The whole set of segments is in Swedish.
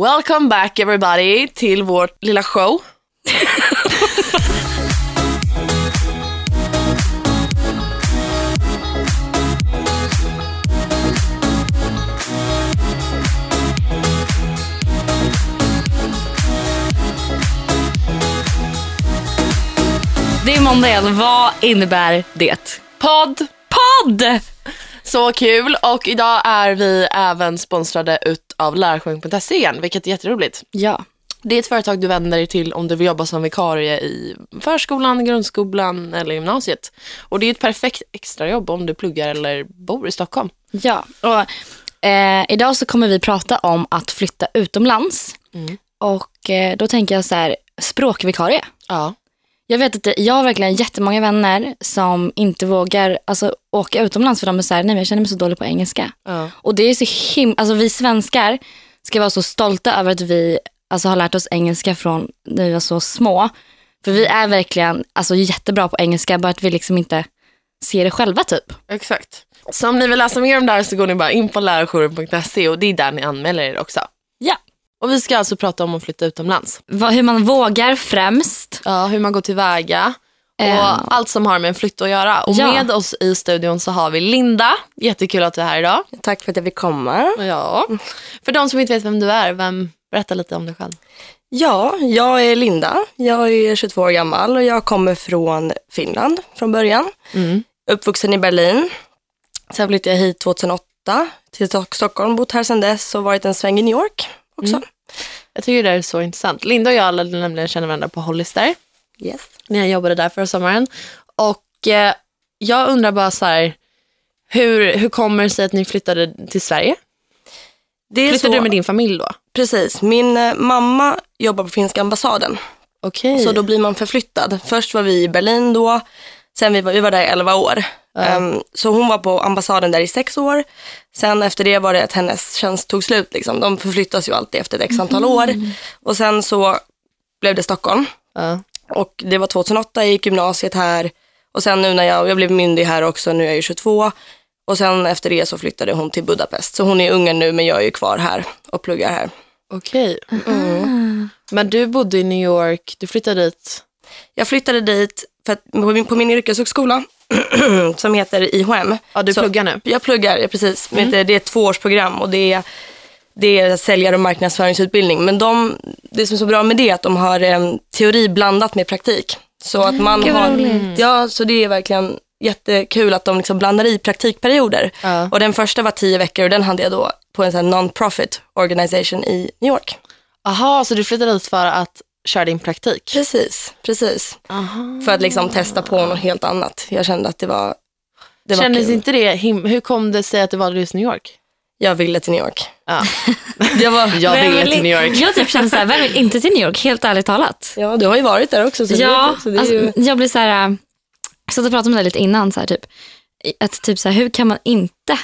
Welcome back everybody till vår lilla show. Det är måndag igen. Vad innebär det? Podd. Podd! Så kul och idag är vi även sponsrade av lärarsjung.se igen vilket är jätteroligt. Ja. Det är ett företag du vänder dig till om du vill jobba som vikarie i förskolan, grundskolan eller gymnasiet. Och det är ett perfekt extrajobb om du pluggar eller bor i Stockholm. Ja, och eh, idag så kommer vi prata om att flytta utomlands. Mm. Och eh, då tänker jag så här, språkvikarie. Ja. Jag vet att det, jag har verkligen jättemånga vänner som inte vågar alltså, åka utomlands för de är så här, nej men jag känner mig så dålig på engelska. ja. Och det är så him alltså vi svenskar ska vara så stolta över att vi alltså, har lärt oss engelska från när vi var så små. För vi är verkligen alltså, jättebra på engelska, bara att vi liksom inte ser det själva typ. Exakt. Så om ni vill läsa mer om det här så går ni bara in på lärarjouren.se och det är där ni anmäler er också. Ja. Och vi ska alltså prata om att flytta utomlands. Vad- Hur man vågar främst. Ja, hur man går tillväga och allt som har med en flytt att göra. Och Ja. med oss i studion så har vi Linda. Jättekul att du är här idag. Tack för att jag fick komma. Ja. För de som inte vet vem du är, vem, berätta lite om dig själv. Ja, jag är Linda. Jag är 22 år gammal och jag kommer från Finland från början. Mm. Uppvuxen i Berlin. Sen flyttade jag hit 2008 till Stock- Stockholm, bott här sedan dess och varit en sväng i New York också. Mm. Jag tycker det är så intressant. Linda och jag lärde nämligen känna varandra på Hollister Yes. när jag jobbade där förra sommaren. Och eh, jag undrar bara så här, hur, hur kommer det sig att ni flyttade till Sverige? Flyttade så, du med din familj då? Precis. Min eh, mamma jobbar på finska ambassaden, Okej. så då blir man förflyttad. Först var vi i Berlin då, sen vi var, vi var där i 11 år. Ehm, så hon var på ambassaden där i sex år. Sen efter det var det att hennes tjänst tog slut. Liksom. De förflyttas ju alltid efter ett x antal år. Och sen så blev det Stockholm. Ja. Och det var 2008, jag gick gymnasiet här. Och sen nu när jag, jag blev myndig här också, nu är jag ju 22. Och sen efter det så flyttade hon till Budapest. Så hon är i Ungern nu men jag är ju kvar här och pluggar här. Okej. Men du bodde i New York, du flyttade dit. Jag flyttade dit för att, på, min, på min yrkeshögskola som heter IHM. Ja, du Så- pluggar nu. Jag pluggar, ja, precis. Men det, är ett tvåårsprogram och det är, det är säljar och marknadsföringsutbildning. Men de, det som är så bra med det är att de har em, teori blandat med praktik. Så att man vad har, roligt. ja, så det är verkligen jättekul att de liksom blandar i praktikperioder. Ja. Och den första var tio veckor och den hade jag då på en non-profit organisation i New York. Aha, så du flyttade dit för att köra din praktik? Precis, precis. Aha. För att liksom testa på något helt annat. Jag kände att det var, det var Kändes kul. inte det, him- hur kom det sig att det var just New York? Jag ville till New York. Ja. Jag var, Jag ville vill- till New York. Jag typ känner så här, vem vill inte till New York? Helt ärligt talat. Ja, du har ju varit där också. Så Ja, det, så det är alltså, ju... jag blir så här, äh, jag satt och pratade med dig lite innan, så här, typ, att typ så här, hur kan man inte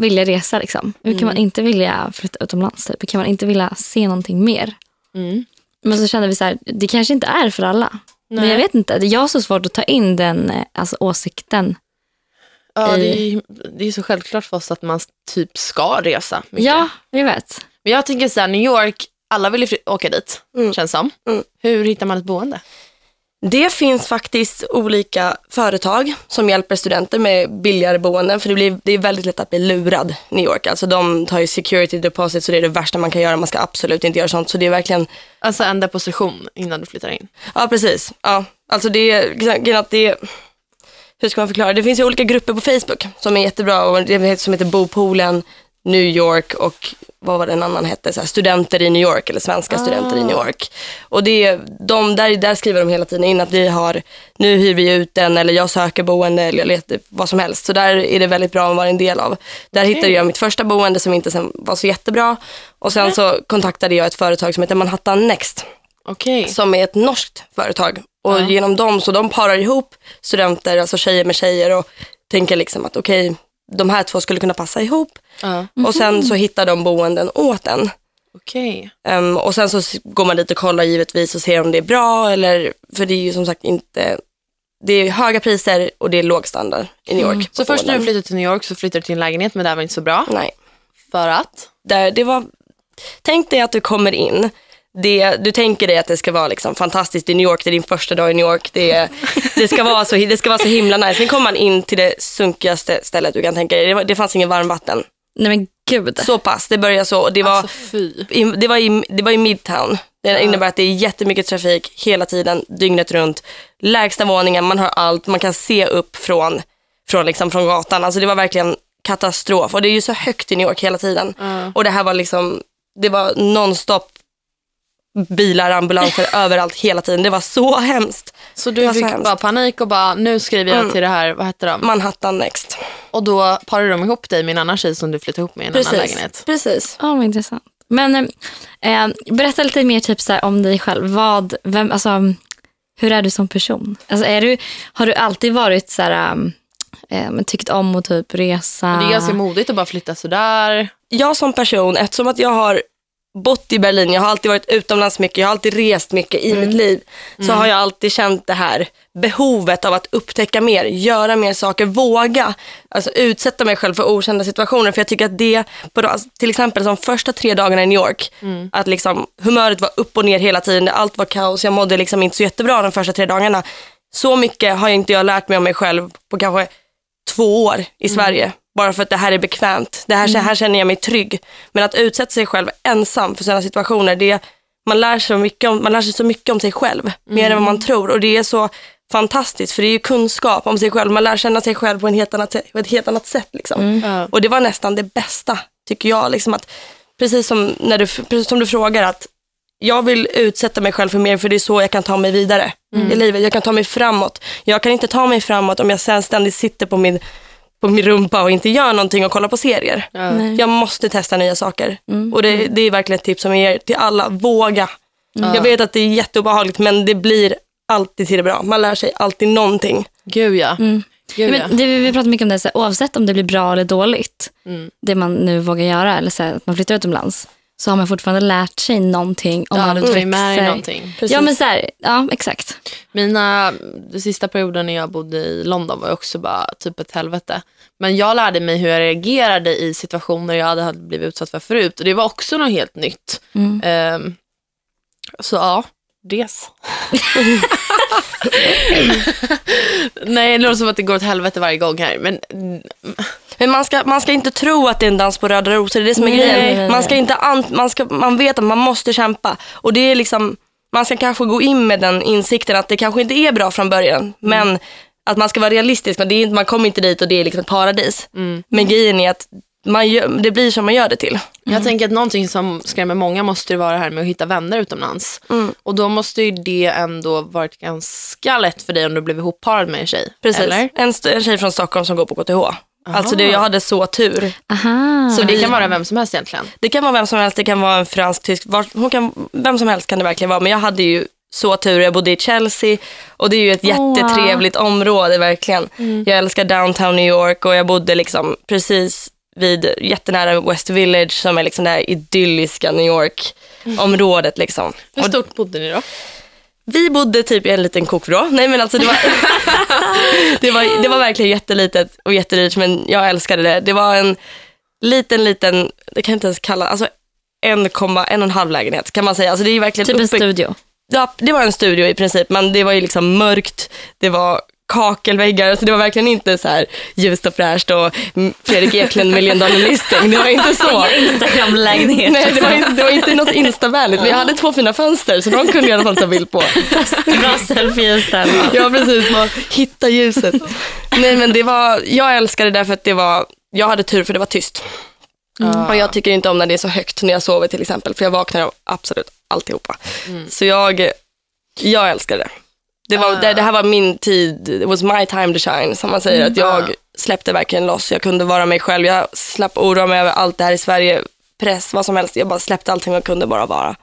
vilja resa liksom? Hur kan Mm. man inte vilja flytta utomlands? Typ? Hur kan man inte vilja se någonting mer? Mm. Men så kände vi så här, det kanske inte är för alla. Men Nej. jag vet inte, jag har så svårt att ta in den eh, alltså, åsikten. Ja, i- det är det är så självklart för oss att man typ ska resa mycket. Ja, jag vet. Men jag tänker så här, New York, alla vill ju åka dit, Mm. känns som. Mm. Hur hittar man ett boende? Det finns faktiskt olika företag som hjälper studenter med billigare boenden. För det, blir, det är väldigt lätt att bli lurad i New York. Alltså de tar ju security deposit så det är det värsta man kan göra. Man ska absolut inte göra sånt. Så det är verkligen, Alltså en deposition innan du flyttar in. ja precis. Ja, alltså det är, att det är, hur ska man förklara? Det finns ju olika grupper på Facebook som är jättebra. Och det som heter Bopoolen, New York och vad var det en annan hette? Så här, studenter i New York eller svenska studenter i New York. Och det, de, där, där skriver de hela tiden in att vi har, nu hyr vi ut den eller jag söker boende eller jag letar, vad som helst. Så där är det väldigt bra att vara en del av. Där hittade jag mitt första boende som inte sen var så jättebra. Och sen så kontaktade jag ett företag som heter Manhattan Next Okej. som är ett norskt företag. Och Ja. genom dem, så de parar ihop studenter, alltså tjejer med tjejer och tänker liksom att okej, de här två skulle kunna passa ihop. Ja, Och sen så hittar de boenden åt en. okej. Ehm, och sen så går man dit och kollar givetvis och ser om det är bra eller, för det är ju som sagt inte, det är höga priser och det är låg standard i New York. Så på först när du flyttade till New York så flyttade du till en lägenhet men det här var inte så bra. Nej. För att? Där, det var tänk dig att du kommer in. Det, du tänker dig att det ska vara liksom fantastiskt i New York, det är din första dag i New York. Det, det, ska, vara så, det ska vara så himla nice. Sen kommer man in till det sunkigaste stället du kan tänka dig. Det, det fanns ingen varmvatten. Nej men gud. Så pass, det började så. Det, var, Alltså fy. i, det, var i, det var i Midtown. Det innebär att det är jättemycket trafik hela tiden, dygnet runt. Lägsta våningen, man har allt, man kan se upp från, från, liksom, från gatan. Alltså det var verkligen katastrof. Och det är ju så högt i New York hela tiden. Ja. Och det här var liksom, det var nonstop bilar, ambulanser överallt hela tiden. Det var så hemskt. Så du var så fick hemskt. bara panik och bara, nu skriver jag Mm. till det här, vad heter de? Manhattan next. Och då parar de ihop dig med en annan tjej som du flyttade ihop med i en annan lägenhet. Precis. Ja, vad intressant. Men eh, berätta lite mer typ, så här, om dig själv. Vad, vem, alltså, hur är du som person? Alltså, är du, har du alltid varit så här, um, eh, tyckt om att typ resa? Men det är ganska modigt att bara flytta sådär. jag som person, eftersom att jag har bott i Berlin, jag har alltid varit utomlands mycket, jag har alltid rest mycket i mitt liv, så har jag alltid känt det här behovet av att upptäcka mer, göra mer saker, våga alltså utsätta mig själv för okända situationer. För jag tycker att det, på, de- alltså, till exempel som första tre dagarna i New York, att liksom humöret var upp och ner hela tiden, allt var kaos, jag mådde liksom inte så jättebra de första tre dagarna. Så mycket har inte jag lärt mig om mig själv på kanske två år i Sverige. Bara för att det här är bekvämt. Det här, så här känner jag mig trygg. Men att utsätta sig själv ensam för sådana situationer, det, man, lär sig så mycket om, man lär sig så mycket om sig själv. Mer än vad man tror. Och det är så fantastiskt, för det är ju kunskap om sig själv. Man lär känna sig själv på, en helt annat, på ett helt annat sätt. Liksom. Ja. Och det var nästan det bästa, tycker jag. Liksom att, precis, som när du, precis som du frågar, att jag vill utsätta mig själv för mer, för det är så jag kan ta mig vidare i livet. Jag kan ta mig framåt. Jag kan inte ta mig framåt om jag sen ständigt sitter på min, på min rumpa och inte gör någonting och kollar på serier. Ja. Jag måste testa nya saker. Och det, det är verkligen ett tips som jag ger till alla. Våga. Jag vet att det är jätteobehagligt, men det blir alltid till det bra. Man lär sig alltid någonting. Gud ja. Mm. Gud, Ja, det, vi pratar mycket om det, så här, oavsett om det blir bra eller dåligt, Mm. det man nu vågar göra, eller så här, att man flyttar utomlands, så har man fortfarande lärt sig någonting. Om Ja, man du tar med dig någonting. Precis. Ja, men så här, ja, exakt. Mina, den sista perioden när jag bodde i London var också bara typ ett helvete. Men jag lärde mig hur jag reagerade i situationer jag hade blivit utsatt för förut. Och det var också något helt nytt. Mm. Ehm, så ja, res. Nej, det låter som att det går åt helvete varje gång här. Men Men man ska, man ska inte tro att det är en dans på röda rosor, det är det som är grejen. Man, ska inte an, man, ska, man vet att man måste kämpa. Och det är liksom, man ska kanske gå in med den insikten att det kanske inte är bra från början. Men att man ska vara realistisk, men det är inte, man kommer inte dit och det är liksom ett paradis. Men grejen är att man gör, det blir som man gör det till. Jag tänker att någonting som skrämmer många måste ju vara det här med att hitta vänner utomlands. Och då måste ju det ändå varit ganska lätt för dig om du blev ihopparad med en tjej. Precis. Eller? En, en tjej från Stockholm som går på KTH. Alltså det, jag hade så tur. Aha. Så det kan vara vem som helst egentligen. Det kan vara vem som helst, det kan vara en fransk, tysk, var, hon kan, vem som helst kan det verkligen vara. Men jag hade ju så tur, jag bodde i Chelsea och det är ju ett jättetrevligt område verkligen. Jag älskar downtown New York och jag bodde liksom precis vid, jättenära West Village som är liksom det här idylliska New York-området liksom. Hur stort bodde ni då? vi bodde typ i en liten kokvrå. Nej men alltså det var, det var, det var verkligen jättelitet och jättedyrt men jag älskade det. Det var en liten, liten, det kan jag inte ens kalla, alltså en, komma, en och en halv lägenhet kan man säga. Alltså det är verkligen Typ en uppe- studio. Ja, det var en studio i princip, men det var ju liksom mörkt, det var kakelväggar, så det var verkligen inte så här ljust och fräscht och mm, Fredrik Eklund million dollar listing, det var inte så. Instagram-lägenhet. Nej, det var, inte, det var inte något instavänligt, men jag hade två fina fönster så de kunde jag i alla fall ta bild på. Bra selfies där. Ja, precis, man hitta ljuset. Nej, men det var, jag älskade det för att det var, jag hade tur för det var tyst. Och jag tycker inte om när det är så högt när jag sover till exempel, för jag vaknar av absolut alltihopa. Så jag, jag älskade det. Det, var, Ah. det. det här var min tid, it was my time to shine, som man säger. Att jag Ah. släppte verkligen loss, jag kunde vara mig själv. Jag slapp oroa mig över allt det här i Sverige, press, vad som helst. Jag bara släppte allting och kunde bara vara.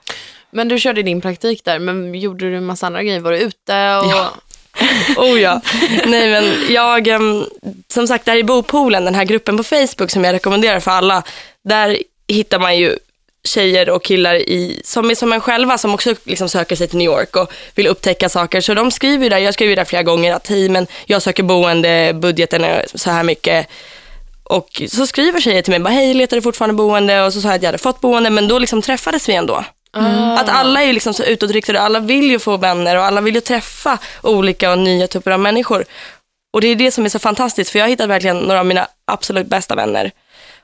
Men du körde din praktik där, men gjorde du en massa andra grejer? Var du ute? Och... Ja. Oh ja. Nej men jag, em, som sagt där i Bopoolen, den här gruppen på Facebook som jag rekommenderar för alla, där hittar man ju tjejer och killar i, som är som en själva som också liksom söker sig till New York och vill upptäcka saker. Så de skriver ju där, jag skriver där flera gånger att hej men jag söker boende, budgeten är så här mycket. Och så skriver tjejer till mig, bara, hej letar du fortfarande boende? Och så sa jag att jag hade fått boende, men då liksom träffades vi ändå. Ah. Att alla är ju liksom så utåtriktade, alla vill ju få vänner och alla vill ju träffa olika och nya typer av människor. Och det är det som är så fantastiskt, för jag har hittat verkligen några av mina absolut bästa vänner.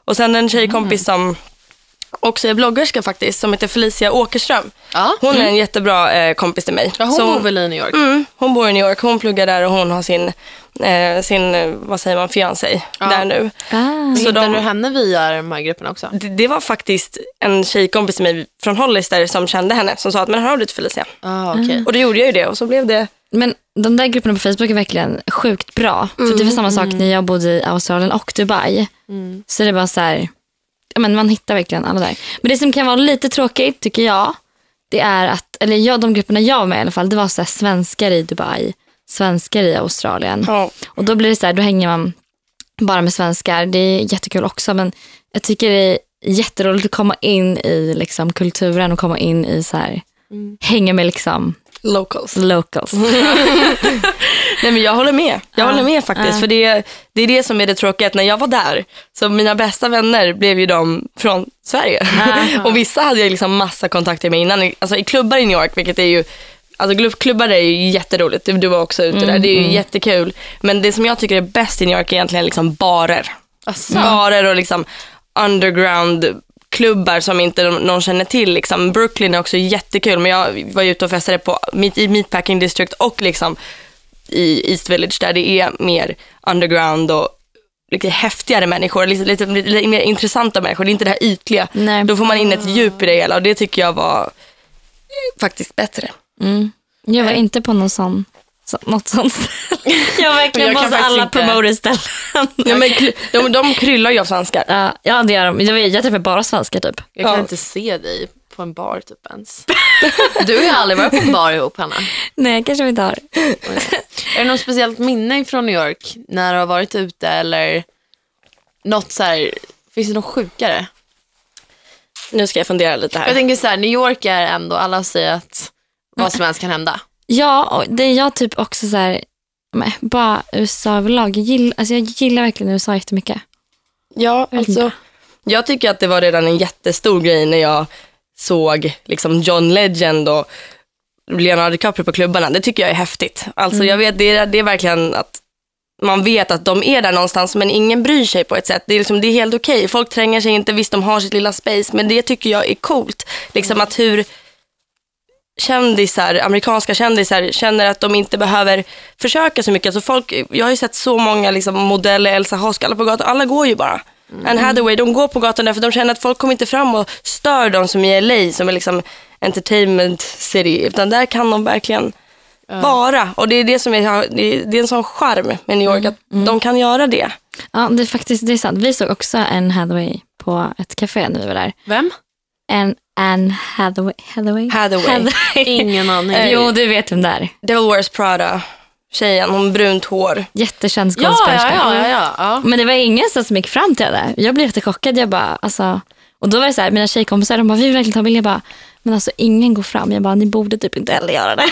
Och sen en tjejkompis som också är bloggerska faktiskt, som heter Felicia Åkerström. Ja. Hon är en jättebra eh, kompis till mig. Ja, hon Så bor väl i New York? Mm, hon bor i New York, hon pluggar där och hon har sin, eh, sin eh, vad säger man, fiancé Ja. där nu. Ah. Så Hittade de- du henne via de här grupperna också? Det, det var faktiskt en tjejkompis till mig från Hollister som kände henne, som sa att men hör av dig till Felicia. Ah, okej. Och då gjorde jag ju det och så blev det Men de där grupperna på Facebook är verkligen sjukt bra. För det var samma sak när jag bodde i Australien och Dubai. Mm. Så det är bara så här, men man hittar verkligen alla där. Men det som kan vara lite tråkigt tycker jag, det är att, eller jag, de grupperna jag var med i alla fall, det var så svenskar i Dubai, svenskar i Australien. Ja. Och då blir det så här, då hänger man bara med svenskar. Det är jättekul också men jag tycker det är jätteroligt att komma in i liksom, kulturen och komma in i så här, hänga med liksom locals. locals. Nej men jag håller med. Jag Ja. håller med faktiskt. För det, det är det som är det tråkiga, att när jag var där, så mina bästa vänner blev ju de från Sverige. och vissa hade jag liksom massa kontakter med innan. Alltså i klubbar i New York, vilket är ju Alltså klubb- klubbar är ju jätteroligt, Du- var också ute där, det är ju jättekul. Men det som jag tycker är bäst i New York är egentligen liksom barer. Asså. Barer och liksom underground klubbar som inte någon känner till. Liksom. Brooklyn är också jättekul, men jag var ute och festade på, i Meatpacking District och liksom i East Village där det är mer underground och lite häftigare människor, lite, lite, lite mer intressanta människor. Det är inte det här ytliga. Nej. Då får man in ett djup i det hela och det tycker jag var faktiskt bättre. Mm. Jag var inte på någon sån, så, något sånt ställe. Jag var verkligen Jag på alla inte- promoterställen. Ja, men, de, de kryllar ju av svenskar. Ja, ja, det gör de. Jag, jag träffar bara svenskar typ. Jag kan Ja. inte se dig på en bar typ ens. Du har ju aldrig varit på en bar ihop Hanna. Nej, kanske vi inte har. Är det något speciellt minne från New York när du har varit ute eller något så här, finns det något sjukare? Nu ska jag fundera lite Jag här. tänker så här, New York är ändå, alla säger att vad som helst kan hända. Ja, och det är jag typ också så här, bara USA överlag. Jag gillar, alltså jag gillar verkligen USA jättemycket. Ja, alltså, jag tycker att det var redan en jättestor grej när jag såg liksom John Legend och Leonardo DiCaprio på klubbarna. Det tycker jag är häftigt. Alltså jag vet, det är, det är verkligen att man vet att de är där någonstans men ingen bryr sig på ett sätt. Det är, liksom, det är helt okej. Folk tränger sig inte, visst de har sitt lilla space men det tycker jag är coolt. Liksom att hur kändisar, amerikanska kändisar känner att de inte behöver försöka så mycket. Alltså folk, jag har ju sett så många liksom, modeller, Elsa Hosk, alla på gatan, alla går ju bara. Anne Hathaway, de går på gatan därför de känner att folk kommer inte fram och stör dem som i LA som är liksom entertainment city. Utan där kan de verkligen vara. Och det är det som är, det är, det är en sån charm med New York, att de kan göra det. Ja, det är faktiskt det är sant. Vi såg också en Hathaway på ett café när vi var där. Vem? En Anne Hathaway. Hathaway? Hathaway. Ingen aning. Jo, du vet vem det är. Devil Wears Prada, tjejen, hon brunt hår. Jättekänd Ja, skådespelerska. ja, ja, ja, ja, ja. Men det var ingen som gick fram till henne. Jag blev jättechockad. Jag bara, alltså, och då var det så här, mina tjejkompisar de bara, vi vill verkligen ta bild. Jag bara, men alltså ingen går fram. Jag bara, ni borde typ inte heller göra det.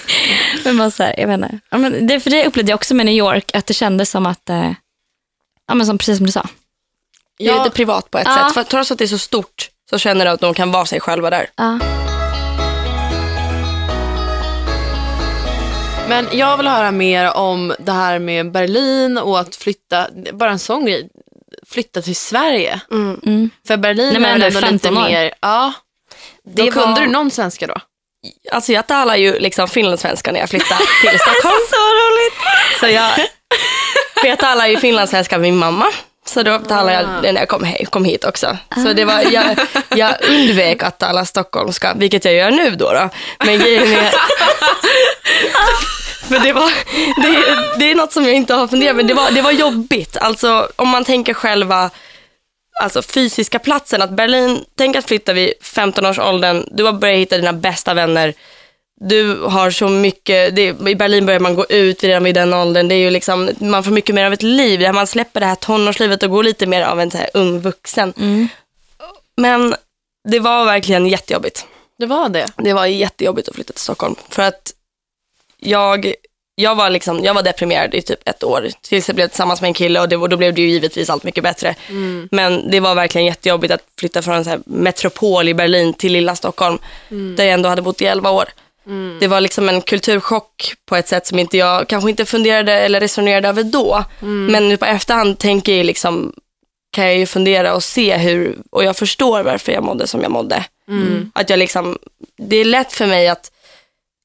men bara så här, jag vet inte. Ja, men det, för det upplevde jag också med New York, att det kändes som att, eh, ja men som, precis som du sa. Det är Ja. lite privat på ett Ja. sätt. För trots att det är så stort så känner du att de kan vara sig själva där. Ja. Men jag vill höra mer om det här med Berlin och att flytta, bara en sån grej, flytta till Sverige. Mm. För Berlin Nej, men är väl ändå lite 15 år. mer, ja. Då Det kunde var- du någon svenska då? Alltså jag talar ju liksom finlandssvenska när jag flyttar till Stockholm. Så roligt. Så jag, för jag talar ju finlandssvenska med min mamma. Så då talade jag det när jag kom, he- kom hit också. Så det var, jag, jag undvek att tala stockholmska, vilket jag gör nu då. då. Men grejen är... För det, var, det, det är något som jag inte har funderat men det var, det var jobbigt. Alltså om man tänker själva alltså, fysiska platsen. Att Berlin, tänk att flytta vid 15-årsåldern, du har börjat hitta dina bästa vänner. Du har så mycket, det, i Berlin börjar man gå ut redan vid den åldern. Det är ju liksom, man får mycket mer av ett liv, där man släpper det här tonårslivet och går lite mer av en så här ung vuxen. Men det var verkligen jättejobbigt. Det var det. Det var jättejobbigt att flytta till Stockholm. För att jag jag var, liksom, jag var deprimerad i typ ett år tills jag blev tillsammans med en kille och, det, och då blev det ju givetvis allt mycket bättre. Men det var verkligen jättejobbigt att flytta från en så metropol i Berlin till lilla Stockholm där jag ändå hade bott i 11 år. Det var liksom en kulturchock på ett sätt som inte jag kanske inte funderade eller resonerade över då. Men nu på efterhand tänker jag liksom, kan jag ju fundera och se hur, och jag förstår varför jag mådde som jag mådde. Att jag liksom, det är lätt för mig att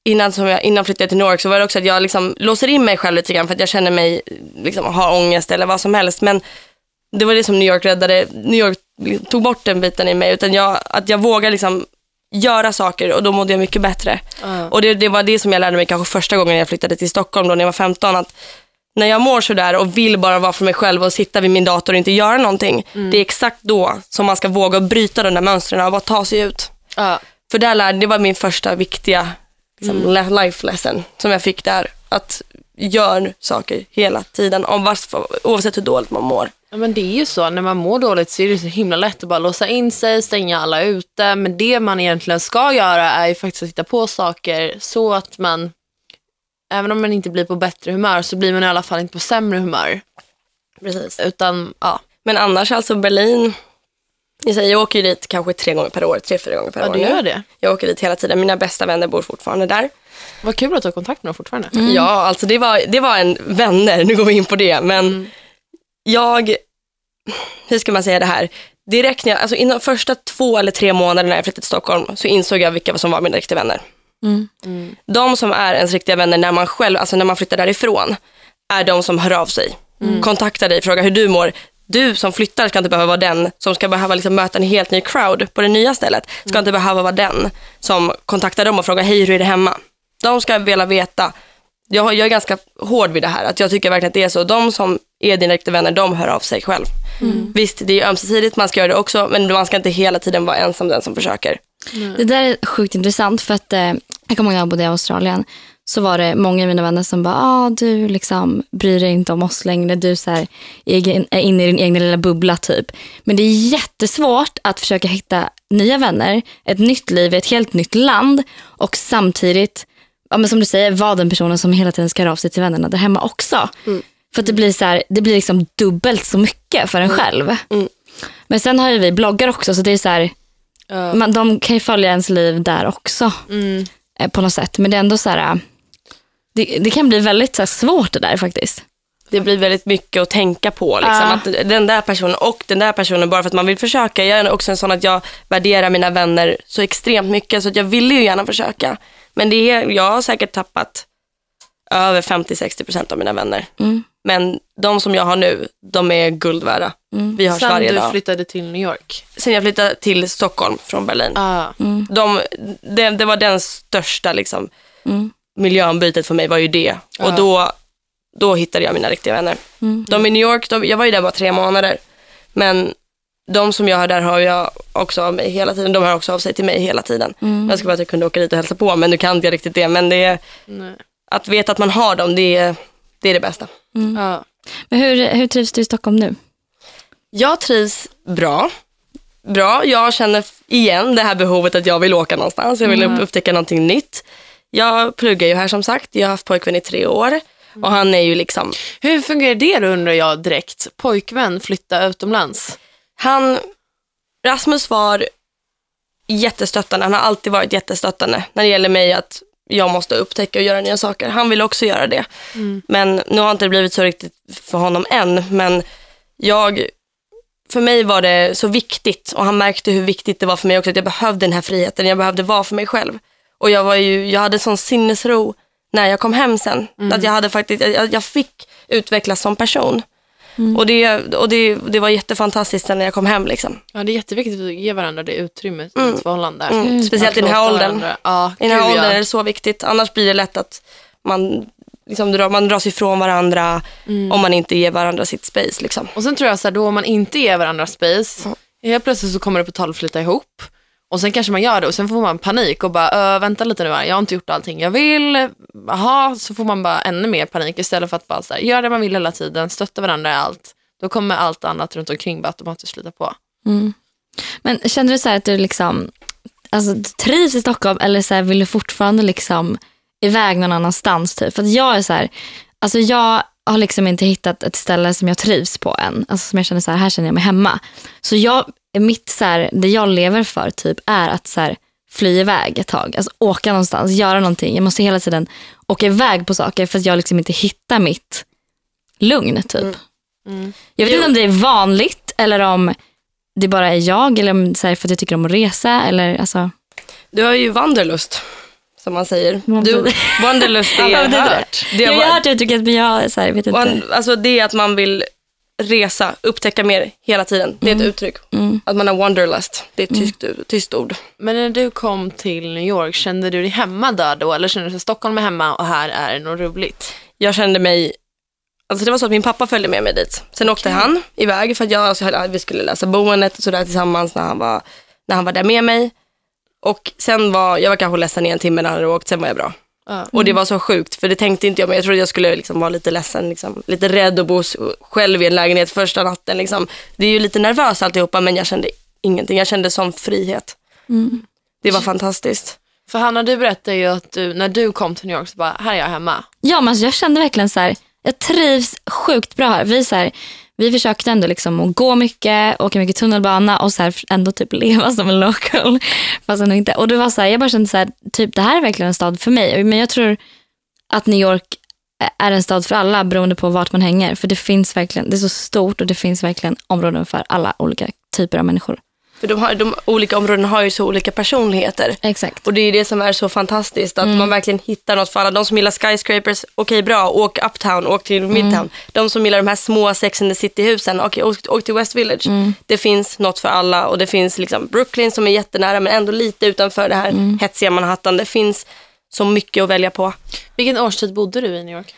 innan, som jag, innan flyttade till New York så var det också att jag liksom låser in mig själv lite grann för att jag känner mig, liksom, har ångest eller vad som helst. Men det var det som New York räddade, New York tog bort den biten i mig. Utan jag, att jag vågar liksom göra saker och då mådde jag mycket bättre. Ja. Och det, det var det som jag lärde mig kanske första gången jag flyttade till Stockholm då när jag var 15. Att när jag mår sådär och vill bara vara för mig själv och sitta vid min dator och inte göra någonting. Det är exakt då som man ska våga bryta de där mönstren och bara ta sig ut. Ja. För där lärde, det var min första viktiga liksom, life lesson som jag fick där. Att gör saker hela tiden, om varför, oavsett hur dåligt man mår. Ja, men det är ju så, när man mår dåligt så är det så himla lätt att bara låsa in sig, stänga alla ute. Men det man egentligen ska göra är ju faktiskt att hitta på saker så att man, även om man inte blir på bättre humör, så blir man i alla fall inte på sämre humör. Precis. Utan, ja, Men annars alltså Berlin, jag, säger, jag åker ju dit kanske tre gånger per år, tre, fyra gånger per ja år du gör det. Jag åker dit hela tiden, mina bästa vänner bor fortfarande där. Vad kul att du har kontakt med dem fortfarande. Ja, alltså det var, det var en vänner, nu går vi in på det, men jag, hur ska man säga det här? Direkt när jag, alltså inom första två eller tre månader när jag flyttade till Stockholm så insåg jag vilka som var mina riktiga vänner. Mm. De som är ens riktiga vänner när man själv, alltså när man flyttar därifrån, är de som hör av sig. Kontaktar dig, frågar hur du mår. Du som flyttar ska inte behöva vara den som ska behöva liksom möta en helt ny crowd på det nya stället. Ska inte behöva vara den som kontaktar dem och frågar hej hur är det hemma. De ska vilja veta. Jag, jag är ganska hård vid det här, att jag tycker verkligen att det är så. De som är dina riktiga vänner, de hör av sig själv. Visst, det är ömsesidigt, man ska göra det också, men man ska inte hela tiden vara ensam den som försöker. Det där är sjukt intressant för att eh, jag kommer ihåg när jag bodde i Australien så var det många av mina vänner som bara, ah, du liksom bryr dig inte om oss längre, du så här, är inne i din egen lilla bubbla typ. Men det är jättesvårt att försöka hitta nya vänner, ett nytt liv i ett helt nytt land och samtidigt, ja, men som du säger, vara den personen som hela tiden ska höra av sig till vännerna där hemma också. För att det blir, så här, det blir liksom dubbelt så mycket för en själv. Mm. Men sen har ju vi bloggar också så det är så här, Ja. man, de kan ju följa ens liv där också Mm. eh, på något sätt. Men det är ändå så här, det, det kan bli väldigt så här, svårt det där faktiskt. det blir väldigt mycket att tänka på. Liksom. Ja. Att den där personen och den där personen bara för att man vill försöka. Jag är också en sån att jag värderar mina vänner så extremt mycket så att jag ville ju gärna försöka. Men det är, jag har säkert tappat över 50-60% av mina vänner. Mm. Men de som jag har nu, de är guld värda. Vi hörs Sen varje du dag. flyttade till New York. Sen jag flyttade till Stockholm från Berlin. Ah. De, det, det var den största liksom, Mm. Miljöombytet för mig var ju det. Och Ja. då, då hittade jag mina riktiga vänner. Mm. De i New York, de, jag var ju där bara tre månader. Men de som jag har där har jag också av mig hela tiden. De hör också av sig till mig hela tiden. Mm. Jag skulle bara att jag kunde åka dit och hälsa på, men nu kan inte jag riktigt det. Men det är, Nej. att veta att man har dem, det är det, är det bästa. Ja. Men hur, hur trivs du i Stockholm nu? Jag trivs bra. Bra, jag känner igen det här behovet att jag vill åka någonstans. Jag vill upp- upptäcka någonting nytt. Jag pluggar ju här som sagt. Jag har haft pojkvän i tre år. Och han är ju liksom, Hur fungerar det då undrar jag direkt? Pojkvän flytta utomlands? han, Rasmus var jättestöttande. Han har alltid varit jättestöttande när det gäller mig att jag måste upptäcka och göra nya saker. Han vill också göra det. Men nu har inte det blivit så riktigt för honom än. Men jag, för mig var det så viktigt och han märkte hur viktigt det var för mig också att jag behövde den här friheten. Jag behövde vara för mig själv. Och jag, var ju, jag hade sån sinnesro när jag kom hem sen. Att jag, hade faktiskt, jag, jag fick utvecklas som person. Och, det, och det, det var jättefantastiskt sen när jag kom hem. Liksom. Ja, det är jätteviktigt att ge varandra det utrymmet i ett förhållande. Mm. Speciellt i den här åldern. Ja, I den här åldern är det så viktigt. Annars blir det lätt att man, liksom, drar, man dras ifrån varandra om man inte ger varandra sitt space. Liksom. Och sen tror jag så här, då om man inte ger varandra space, helt plötsligt så kommer det på tal att flytta ihop. Och sen kanske man gör det och sen får man panik och bara, äh, vänta lite nu här, jag har inte gjort allting jag vill. Jaha, så får man bara ännu mer panik istället för att bara så här, göra det man vill hela tiden, stötta varandra i allt. Då kommer allt annat runt omkring bara automatiskt flytta på. Mm. Men känner du så här att du liksom, alltså, du trivs i Stockholm eller så här, vill du fortfarande liksom, iväg någon annanstans. Typ. För att jag är så här, alltså jag har liksom inte hittat ett ställe som jag trivs på än. Alltså som jag känner så här, här känner jag mig hemma. Så jag, mitt så här, det jag lever för typ är att så här, fly iväg ett tag. Alltså åka någonstans, göra någonting. Jag måste hela tiden åka iväg på saker för att jag liksom inte hittar mitt lugn typ. Jag vet inte om det är vanligt eller om det bara är jag eller om så här, för att jag tycker om att resa. Eller, alltså, Du har ju wanderlust, som man säger. Du, wanderlust är, betyder det? jag har hört uttrycket men jag, så här, vet inte. alltså det är att man vill resa, upptäcka mer hela tiden. Det är ett uttryck. Mm. Att man har wanderlust. Det är ett tyst, tyst ord. Men när du kom till New York, kände du dig hemma där då? Eller kände du att Stockholm är hemma och här är det något roligt? Jag kände mig Alltså det var så att min pappa följde med mig dit. Sen åkte han iväg för att jag, alltså, vi skulle läsa boendet och sådär tillsammans när han, var, när han var där med mig. Och sen var, jag var kanske ledsen i en timme när han hade åkt, sen var jag bra. Ja. Och det var så sjukt, för det tänkte inte jag, men jag trodde jag skulle liksom vara lite ledsen, liksom, lite rädd att bo själv i en lägenhet första natten. Liksom. Det är ju lite nervöst alltihopa, men jag kände ingenting. Jag kände sån frihet. Det var fantastiskt. För Hanna, du berättade ju att du, när du kom till New York så bara, här är jag hemma. Ja, men alltså, jag kände verkligen så här, jag trivs sjukt bra här. Vi, så här, vi försökte ändå liksom att gå mycket, åka mycket tunnelbana och så här, ändå typ leva som en local. Fast ändå inte. Och det var så här, jag bara kände så här, typ det här är verkligen en stad för mig. Men jag tror att New York är en stad för alla beroende på vart man hänger. För det finns verkligen, det är så stort och det finns verkligen områden för alla olika typer av människor. För de, har, de olika områdena har ju så olika personligheter. Exakt. Och det är det som är så fantastiskt, att man verkligen hittar något för alla. De som gillar skyscrapers, okej bra, åk uptown, åk till midtown. De som gillar de här små Sex and the City-husen, okej åk, åk till West Village. Det finns något för alla och det finns liksom Brooklyn som är jättenära men ändå lite utanför det här hetsiga Manhattan. Det finns så mycket att välja på. Vilken årstid bodde du i New York?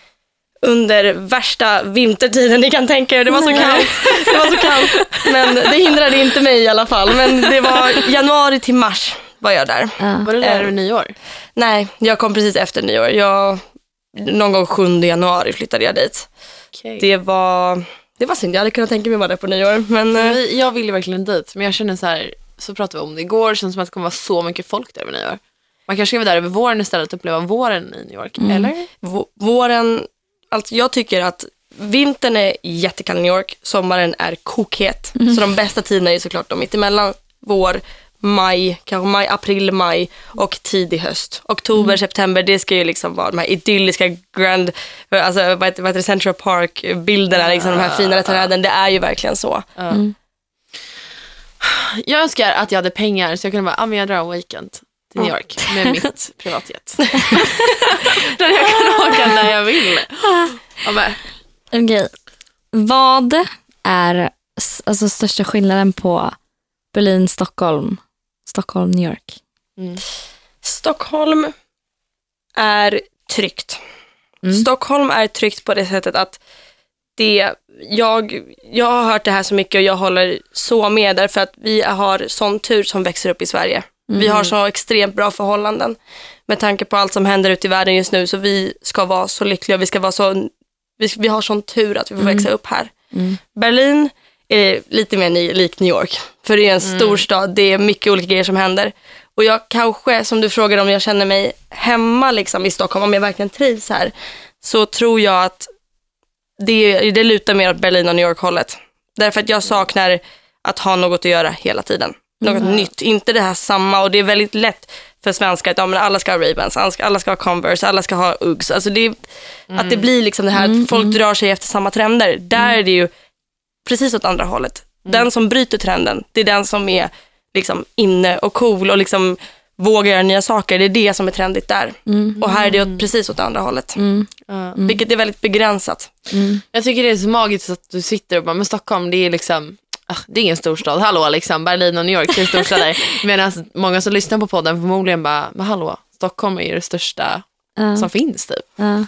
Under värsta vintertiden ni kan tänka er, det var så kallt. Det var så kallt. Men det hindrade inte mig i alla fall. Men det var januari till mars var jag där. Ja. Var det där Eh, vid nyår? Nej, jag kom precis efter nyår. Jag, någon gång 7 januari flyttade jag dit. Okay. Det var, det var synd, jag hade kunnat tänka mig vara där på nyår. Men eh, jag vill ju verkligen dit, men jag känner så här, så pratade vi om det igår, det känns som att det kommer vara så mycket folk där vid nyår. Man kanske ska vara där över våren istället och uppleva våren i New York, eller? vå- våren, alltså jag tycker att vintern är jättekall i New York, sommaren är kokhet. Så de bästa tiderna är såklart de mittemellan, vår, maj, kanske maj, april, maj och tidig höst. Oktober, september, det ska ju liksom vara de här idylliska grand, alltså vad heter, vad heter Central Park-bilderna, liksom de här finare träden, det är ju verkligen så. Jag önskar att jag hade pengar så jag kunde bara, ah, men jag drar en weekend till New York med mitt privatjet. Där jag kan åka när jag vill. Okej. Vad är alltså, största skillnaden på Berlin, Stockholm, Stockholm, New York? Stockholm är tryggt. Stockholm är tryggt på det sättet att det, jag, jag har hört det här så mycket och jag håller så med därför att vi har sån tur som växer upp i Sverige. Vi har så extremt bra förhållanden med tanke på allt som händer ute i världen just nu så vi ska vara så lyckliga, vi ska vara så, vi, vi har sån tur att vi får växa upp här. Berlin är lite mer lik New York. För det är en stor stad, det är mycket olika grejer som händer. Och jag kanske, som du frågade om jag känner mig hemma liksom, i Stockholm, om jag verkligen trivs här, så tror jag att det, det lutar mer åt Berlin och New York-hållet. Därför att jag saknar att ha något att göra hela tiden. Något nytt, inte det här samma. Och det är väldigt lätt för svenskar att ja, men alla ska ha Ray-Bans, alla ska, alla ska ha Converse, alla ska ha Uggs. Alltså det, är- Att det blir liksom det här att folk drar sig efter samma trender. Där är det ju precis åt andra hållet. Den som bryter trenden, det är den som är liksom inne och cool och liksom vågar göra nya saker. Det är det som är trendigt där. Och här är det åt, precis åt andra hållet. ja. Vilket är väldigt begränsat. Jag tycker det är så magiskt att du sitter och bara, men Stockholm det är liksom, det är ingen storstad, hallå liksom, Berlin och New York det är storstäder. Medan många som lyssnar på podden förmodligen bara, men hallå, Stockholm är ju det största Ja. som finns typ. Ja.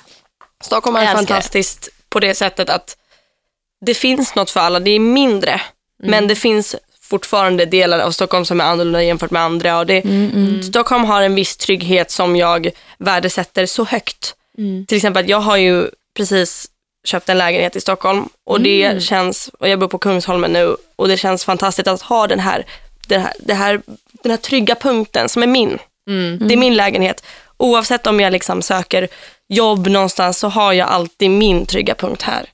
Stockholm är fantastiskt på det sättet att det finns något för alla. Det är mindre, men det finns fortfarande delar av Stockholm som är annorlunda jämfört med andra. Och det, Stockholm har en viss trygghet som jag värdesätter så högt. Till exempel, att jag har ju precis köpt en lägenhet i Stockholm och det känns, och jag bor på Kungsholmen nu, och det känns fantastiskt att ha den här, det här, det här, den här trygga punkten som är min. Det är min lägenhet. oavsett om jag liksom söker jobb någonstans så har jag alltid min trygga punkt här.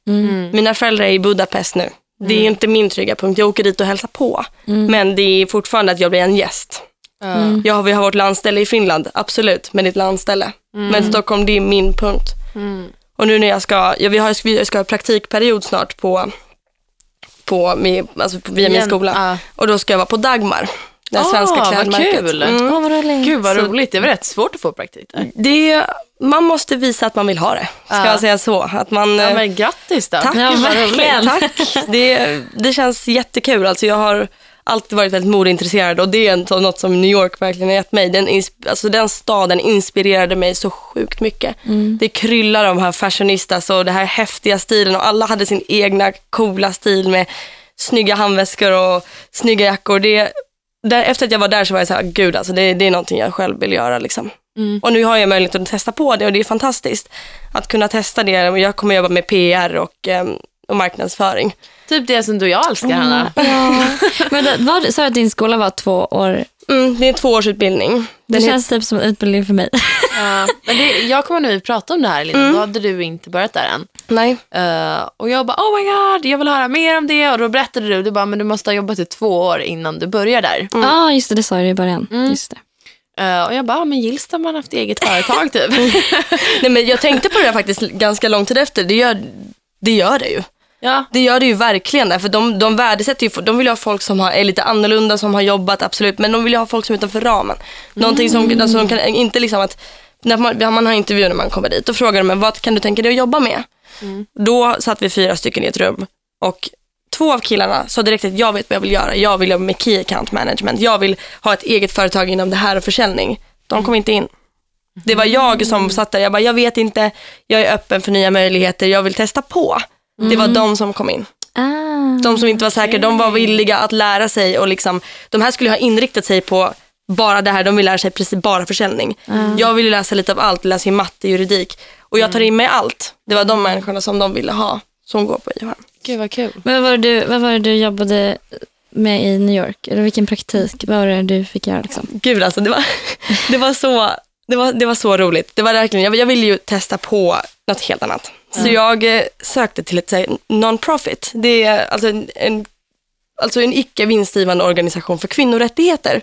Mina föräldrar är i Budapest nu. Det är inte min trygga punkt. Jag åker dit och hälsar på. Men det är fortfarande att jag blir en gäst. Ja. Ja, vi har vårt landställe i Finland, absolut, men det är ett landställe. Men Stockholm, det är min punkt. Och nu när jag ska, ja, vi har, vi ska ha praktikperiod snart på, på, med, alltså på via min skola. ja. Och då ska jag vara på Dagmar, det svenska Ah, vad klädmärket. kul. Mm. Åh, vad roligt. Gud vad Så- roligt, det var rätt svårt att få praktik där. Det, man måste visa att man vill ha det, ska Ja. jag säga så. Att man, Ja eh, men grattis då. Tack, Ja, verkligen. roligt. Tack. Det, det känns jättekul. Alltså jag har alltid varit väldigt modeintresserad och det är något som New York verkligen har gett mig. Den, alltså den staden inspirerade mig så sjukt mycket. Det kryllar de här fashionistas och den här häftiga stilen och alla hade sin egna coola stil med snygga handväskor och snygga jackor. Det, där, efter att jag var där så var jag så här, gud alltså det, det är någonting jag själv vill göra liksom. Och nu har jag möjlighet att testa på det och det är fantastiskt att kunna testa det. Jag kommer jobba med PR och, em, och marknadsföring. Typ det som du och jag älskar Hanna. Ja. Men det, vad, sa du att din skola var två år? Mm, det är en tvåårsutbildning. Det känns typ som en utbildning för mig. Ja, men det, jag kommer när vi pratade om det här Linda, då hade du inte börjat där än. nej, Eh, och jag bara oh my god, jag vill höra mer om det. Och då berättade du, du bara men du måste ha jobbat i två år innan du börjar där. Ja, ah, just det. Det sa du i början. Just det. Eh, och jag bara, ah, men Gills har man haft eget företag typ. nej, men jag tänkte på det faktiskt ganska lång tid efter. Det gör det, gör det ju. Ja. Det gör det ju verkligen. Där, för de, de värdesätter ju, de vill ha folk som har, är lite annorlunda, som har jobbat, absolut. Men de vill ju ha folk som är utanför ramen. Någonting som, alltså, de kan inte liksom att, när man, man har intervju när man kommer dit, då frågar de mig, vad kan du tänka dig att jobba med? Då satt vi fyra stycken i ett rum och två av killarna sa direkt att jag vet vad jag vill göra. Jag vill jobba med key account management. Jag vill ha ett eget företag inom det här och försäljning. De kom inte in. Det var jag som satt där. Jag bara, jag vet inte, jag är öppen för nya möjligheter, jag vill testa på. Det var de som kom in. Ah. De som inte var säkra, de var villiga att lära sig och liksom, de här skulle ha inriktat sig på bara det här, de vill lära sig precis bara försäljning. Jag ville läsa lite av allt, läsa matte, juridik och jag tar in mig allt. Det var de människorna som de ville ha, som går på IHM. Gud vad kul. Men vad var, du, vad var det du jobbade med i New York? Eller vilken praktik? Vad var det du fick göra? Liksom? Gud alltså, det var, det var, så, det var, det var så roligt. Det var verkligen, jag, jag ville ju testa på något helt annat. Så jag eh, sökte till ett non-profit. Det är alltså en, en, alltså en icke vinstgivande organisation för kvinnorättigheter.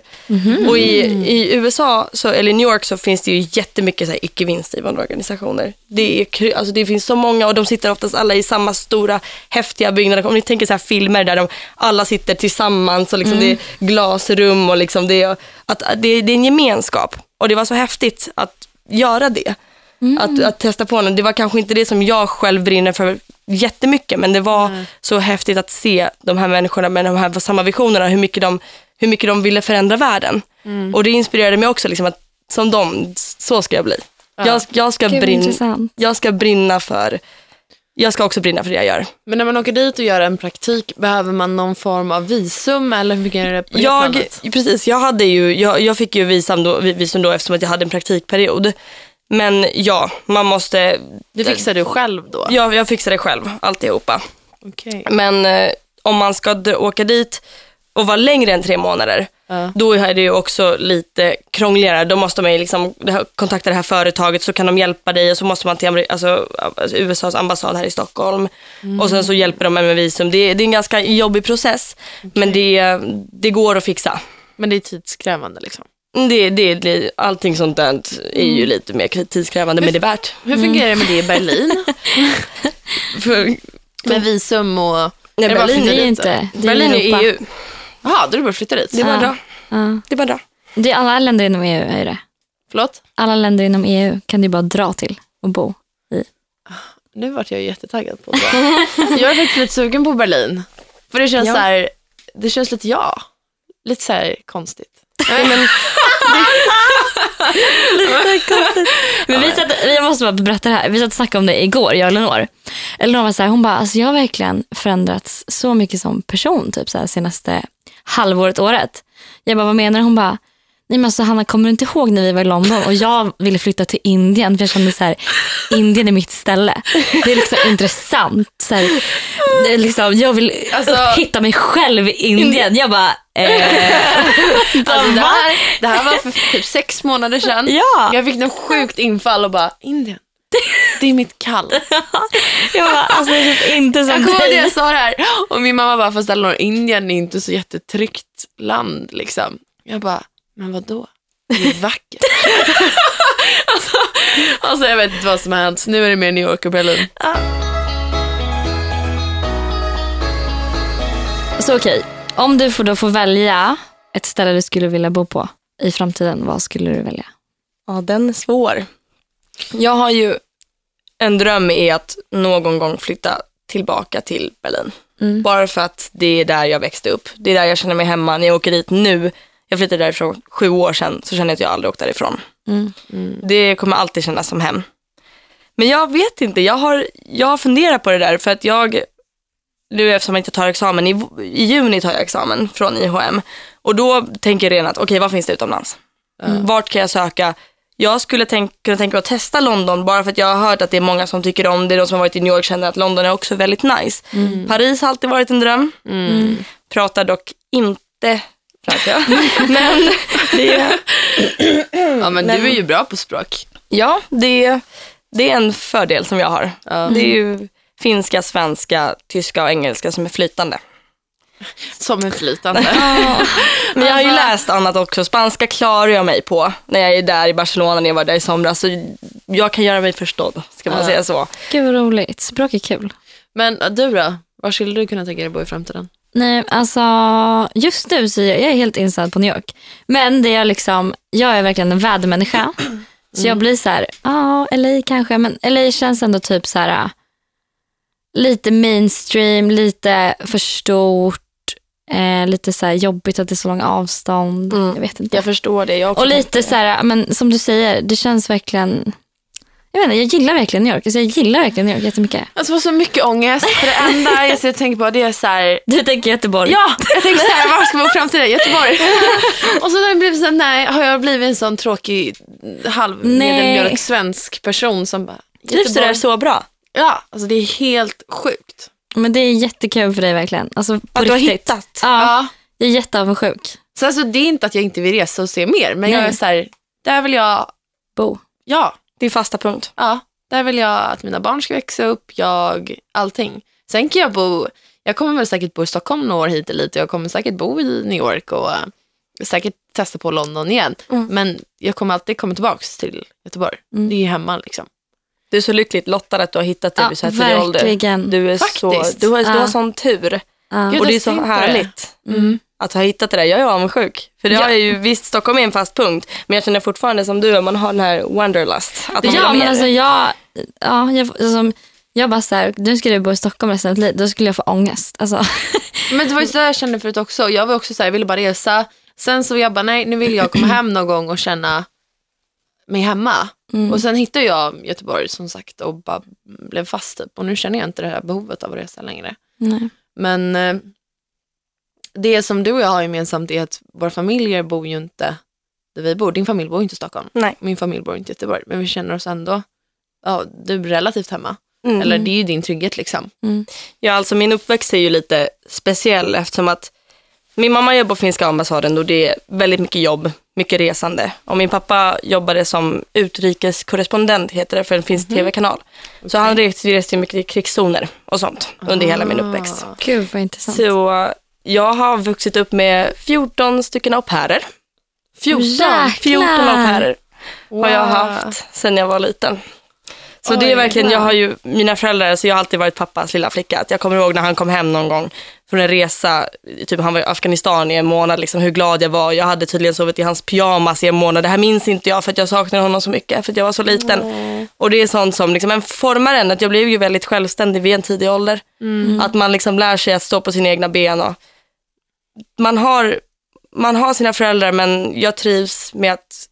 Och i, i USA, så, eller i New York, så finns det ju jättemycket så icke vinstgivande organisationer. Det, är, alltså, det finns så många och de sitter oftast alla i samma stora häftiga byggnader. Om ni tänker så här filmer där de alla sitter tillsammans och liksom det är glasrum och liksom det, är, att, att det, det är en gemenskap. Och det var så häftigt att göra det. Att, att testa på något. Det var kanske inte det som jag själv brinner för jättemycket, men det var så häftigt att se de här människorna med de här samma visionerna, hur mycket de, hur mycket de ville förändra världen. Och det inspirerade mig också, liksom att som de, så ska jag bli. Jag, jag, ska intressant. jag ska brinna för, jag ska också brinna för det jag gör. Men när man åker dit och gör en praktik, behöver man någon form av visum eller hur fungerar det på det Jag, planet? precis, jag, hade ju, jag, jag fick ju visum då, visum då eftersom att jag hade en praktikperiod. Men ja, man måste... Det fixar du själv då? Jag, jag fixar det själv, alltihopa. Okej. Men eh, om man ska åka dit och vara längre än tre månader, Ja. då är det ju också lite krångligare. Då måste man ju liksom kontakta det här företaget så kan de hjälpa dig och så måste man till alltså, alltså USAs ambassad här i Stockholm. Och sen så hjälper de en med visum. Det, är- det är en ganska jobbig process, men det, det går att fixa. Men det är tidskrävande liksom. Det, det, det, allting sånt där är ju lite mer tidskrävande, men det är värt. Hur fungerar det med det i Berlin? För, med visum och... nej, Är Berlin, är inte. Det Berlin är Europa. EU. Jaha, då är det bara att flytta dit. Det är bara Ja. bra. Ja. Det är bara bra. Det är alla länder inom EU är det. Förlåt? Alla länder inom EU kan du bara dra till och bo. Nu vart jag jättetaggad på det. jag är faktiskt lite sugen på Berlin. För det känns Ja. så här, det känns lite ja. Lite så här konstigt. Nej, men, Men vi satt, jag måste bara berätta det här. Vi satt och snackade om det igår, jag och Elinor. Elinor var så här, hon bara, alltså jag har verkligen förändrats så mycket som person typ så här, senaste halvåret, året. Jag bara, vad menar du? Hon bara, Nej men alltså Hanna, kommer du inte ihåg när vi var i London och jag ville flytta till Indien för jag kände så här, Indien är mitt ställe. Det är liksom intressant. Så här, det är liksom, jag vill Alltså- hitta mig själv i Indien. Jag bara, eh, Alltså, det, här, det här var för typ sex månader sedan. Ja. Jag fick något sjukt infall och bara, Indien. Det är mitt kall. Jag bara, alltså det typ inte som Jag kommer ihåg jag sa det här. Och min mamma bara, fast Elinor, Indien är inte så jättetryggt land liksom. Jag bara, men vad då? Det är vackert. alltså, alltså jag vet inte vad som har hänt. Nu är det mer New York och Berlin. Så okej, om du får då få välja ett ställe du skulle vilja bo på i framtiden, vad skulle du välja? Ja, den är svår. Jag har ju en dröm i att någon gång flytta tillbaka till Berlin. Mm. Bara för att det är där jag växte upp. Det är där jag känner mig hemma. När jag åker dit nu, jag flyttade därifrån sju år sedan, så känner jag att jag aldrig åkt därifrån. Mm. Det kommer alltid kännas som hem. Men jag vet inte, jag har, jag har funderat på det där för att jag, nu eftersom jag inte tar examen, i, i juni tar jag examen från IHM. Och då tänker jag redan att okej, vad finns det utomlands? Vart kan jag söka? Jag skulle tänk, kunna tänka mig att testa London bara för att jag har hört att det är många som tycker om det. De som har varit i New York känner att London är också väldigt nice. Paris har alltid varit en dröm. Pratar dock inte franska. Men det är, Ja, men du är ju bra på språk. ja, det, det är en fördel som jag har. Ja. Det är ju finska, svenska, tyska och engelska som är flytande. Som en flytande. Men jag har ju Alltså- läst annat också. Spanska klarar jag mig på när jag är där i Barcelona när jag var där i somras. Så jag kan göra mig förstådd, ska man Ja. säga så. Gud vad roligt, språk är kul. Men du då? Var skulle du kunna tänka dig bo i framtiden? Nej, alltså just nu så är jag, jag är helt inställd på New York. Men det är liksom, jag är verkligen en vädermänniska. Så jag blir så här, ja, LA kanske, men LA känns ändå typ så här lite mainstream, lite för stort, eh, lite så här jobbigt att det är så långa avstånd. Mm. Jag vet inte. Jag förstår det. Jag Och lite det. så här, men som du säger, det känns verkligen, jag vet inte, jag gillar verkligen New York. Alltså, jag gillar verkligen New York jättemycket. Alltså jag får så mycket ångest. För det enda jag jag tänker på det är så här, Du tänker Göteborg? Ja, jag tänkte så här, var ska vi bo i framtiden? Göteborg. Och så har jag blivit så här, nej, har jag blivit en sån tråkig halv Nej. medelmjölk svensk person som bara, Trivs du där så bra? Ja, alltså det är helt sjukt. Men det är jättekul för dig verkligen. Alltså, på Att du har hittat? Ja, Ja. jag är jätteavundsjuk. Så alltså det är inte att jag inte vill resa och se mer, men jag Nej. är så här, där vill jag, Bo. ja, Är fasta punkt. ja, där vill jag att mina barn ska växa upp, jag, allting. Sen kan jag bo, jag kommer väl säkert bo i Stockholm några år hit eller lite, jag kommer säkert bo i New York och eh, säkert testa på London igen. Mm. Men jag kommer alltid komma tillbaka till Göteborg. Mm. Det är hemma liksom. Du är så lyckligt lottad att du har hittat det Ja, vid så här tidig ålder. Du är så, du har, du har Ja. sån tur. Gud, och det är så härligt Mm. att ha hittat det där. Jag är avundsjuk. För det Ja. har jag ju, visst Stockholm är en fast punkt, men jag känner fortfarande som du, man har den här wanderlust. Att man vill ha Ja, men alltså jag, ja, jag, alltså, jag bara så här, nu skulle jag bo i Stockholm resten av mitt liv, då skulle jag få ångest. Alltså, Men det var ju så jag kände förut också. Jag var också så här, jag ville bara resa. Sen så jag bara, nej nu vill jag komma hem någon gång och känna mig hemma. Mm. Och sen hittade jag Göteborg som sagt och bara blev fast typ. Och nu känner jag inte det här behovet av att resa längre. nej. Men eh, det som du och jag har gemensamt är att våra familjer bor ju inte där vi bor. Din familj bor inte i Stockholm. Nej. Min familj bor inte i Göteborg. Men vi känner oss ändå, ja du är relativt hemma. Mm. Eller det är ju din trygghet liksom. Ja, alltså min uppväxt är ju lite speciell eftersom att min mamma jobbar på finska ambassaden och det är väldigt mycket jobb, mycket resande. Och min pappa jobbade som utrikeskorrespondent, heter det, för en finsk tv-kanal. Så han reste, mycket i krigszoner och sånt under hela min uppväxt. Ah. Gud vad intressant. Så jag har vuxit upp med 14 stycken au pairer. 14. Jäklar. 14 au pairer har jag Wow. haft sedan jag var liten. Så det Oj, är verkligen, jag har ju mina föräldrar, så jag har alltid varit pappas lilla flicka. Att jag kommer ihåg när han kom hem någon gång från en resa, typ han var i Afghanistan i en månad, liksom, hur glad jag var. Jag hade tydligen sovit i hans pyjamas i en månad. Det här minns inte jag för att jag saknade honom så mycket, för att jag var så liten. Och det är sånt som liksom, en formar en, att jag blev ju väldigt självständig vid en tidig ålder. Att man liksom lär sig att stå på sina egna ben. Och man, har, man har sina föräldrar men jag trivs med att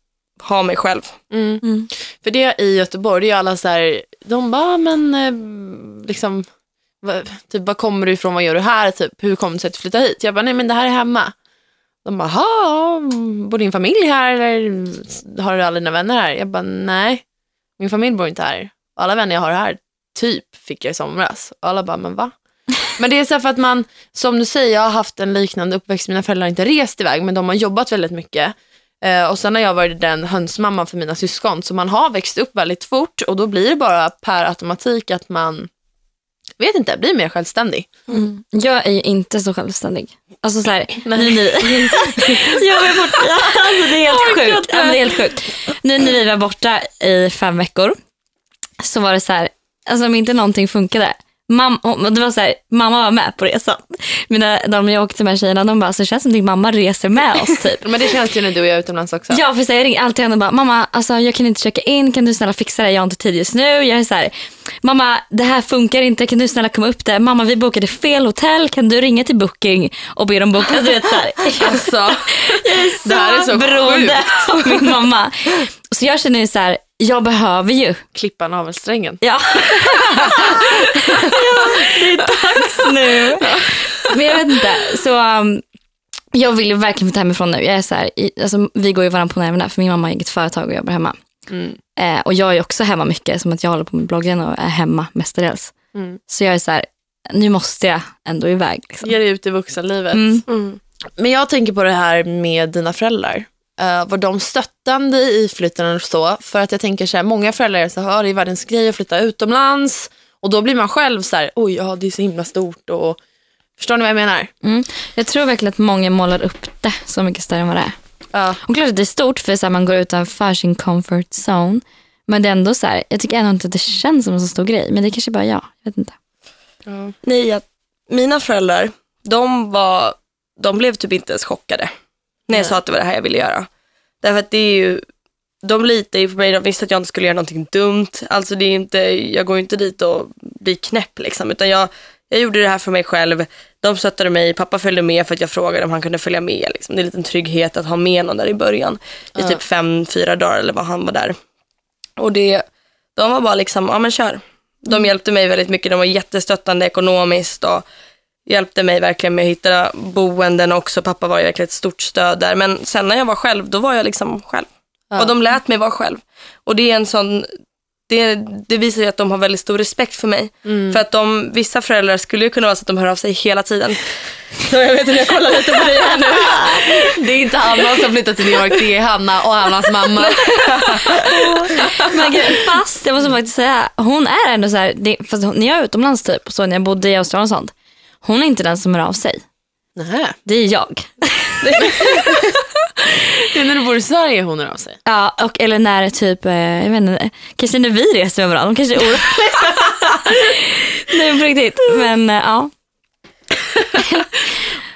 ha mig själv. Mm. Mm. För det i Göteborg, det är ju alla så här, de bara, "Ah, men eh, liksom, va, typ var kommer du ifrån, vad gör du här, typ, hur kom det sig att du flyttade hit? Jag bara, nej men det här är hemma. De bara, "Jaha, bor din familj här eller har du alla dina vänner här? Jag bara, nej, min familj bor inte här. Alla vänner jag har här, typ, fick jag i somras. Och alla bara, men va? Men det är så för att man, som du säger, jag har haft en liknande uppväxt. Mina föräldrar har inte rest iväg, men de har jobbat väldigt mycket. Eh, och sen har jag varit den hönsmamman för mina syskon, så man har växt upp väldigt fort och då blir det bara per automatik att man, vet inte, blir mer självständig. Jag är ju inte så självständig. Alltså så här, nu, nu. jag var borta. Alltså, det är helt sjukt. Ja, det är helt sjukt. Nu när vi var borta i fem veckor så var det så här, alltså om inte någonting funkade. Mam, och det var så här, mamma var med på resan. Mina, de jag åkte med tjejerna, de bara, så det känns som att din mamma reser med oss typ. Men det känns ju när du och jag är utomlands också. Ja, för så här, jag ringer alltid henne och bara, mamma, alltså, jag kan inte checka in, kan du snälla fixa det? Jag har inte tid just nu. Jag är så här, mamma, det här funkar inte, kan du snälla komma upp där? Mamma, vi bokade fel hotell, kan du ringa till booking och be dem boka? Du vet, så här, Alltså, jag är så, Det här är så beroende av min mamma. Så jag känner ju så här, jag behöver ju. klippa navelsträngen. Ja. ja, det är dags nu. Men jag vet inte, så um, jag vill ju verkligen flytta hemifrån nu. Jag är så här, i, alltså, vi går ju varandra på nerverna för min mamma har eget företag och jobbar hemma. Mm. Eh, och jag är också hemma mycket, som att jag håller på med bloggen och är hemma mestadels. Mm. Så jag är så här, nu måste jag ändå iväg. Liksom. Ge dig ut i vuxenlivet. Mm. Mm. Men jag tänker på det här med dina föräldrar. Uh, var de stöttande i flytten och så? För att jag tänker så här, många föräldrar är så här, "Ja, det är världens grej att flytta utomlands. Och då blir man själv så här, oj, ja, det är så himla stort. Och... Förstår ni vad jag menar? Mm. Jag tror verkligen att många målar upp det så mycket större än vad det är. Ja. Och klart att det är stort för så här, man går utanför sin comfort zone. Men det är ändå så här, jag tycker ändå inte att det känns som en så stor grej. Men det är kanske bara jag, jag vet inte. Nej, att mina föräldrar, de, var, de blev typ inte ens chockade när jag sa att det var det här jag ville göra. Därför att det är ju, de litar ju på mig, de visste att jag inte skulle göra någonting dumt. Alltså det är inte, jag går ju inte dit och blir knäpp liksom, utan jag, jag gjorde det här för mig själv. De stöttade mig, pappa följde med för att jag frågade om han kunde följa med. Liksom. Det är en liten trygghet att ha med någon där i början. I typ fem, fyra dagar eller vad han var där. Och det, de var bara liksom, ja men kör. De hjälpte mig väldigt mycket, de var jättestöttande ekonomiskt och hjälpte mig verkligen med att hitta boenden också. Pappa var ju verkligen ett stort stöd där. Men sen när jag var själv, då var jag liksom själv. Ja. Och de lät mig vara själv. Och det är en sån, det, det visar ju att de har väldigt stor respekt för mig. Mm. För att de, vissa föräldrar skulle ju kunna vara så att de hör av sig hela tiden. Så jag vet inte, jag kollar lite på dig här nu. Det är inte Hanna som flyttat till New York, det är Hanna och Hannas mamma. Men fast jag måste faktiskt säga, hon är ändå så här, det, fast när jag är utomlands typ, så när jag bodde i Australien och sånt. Hon är inte den som hör av sig. Nej. Det är jag. Det är när du bor i Sverige hon hör av sig. Ja, och, eller när typ, eh, jag vet inte, kanske när vi reser med varandra, de kanske är oroliga. Nej på riktigt, men eh, ja.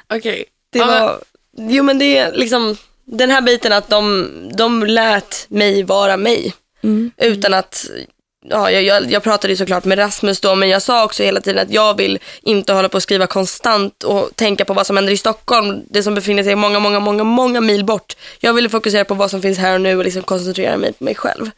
Okej. Det men- var, jo men det är liksom den här biten att de, de lät mig vara mig. Mm. Utan att, ja, jag, jag, jag pratade ju såklart med Rasmus då, men jag sa också hela tiden att jag vill inte hålla på och skriva konstant och tänka på vad som händer i Stockholm, det som befinner sig många, många, många, många mil bort. Jag ville fokusera på vad som finns här och nu och liksom koncentrera mig på mig själv.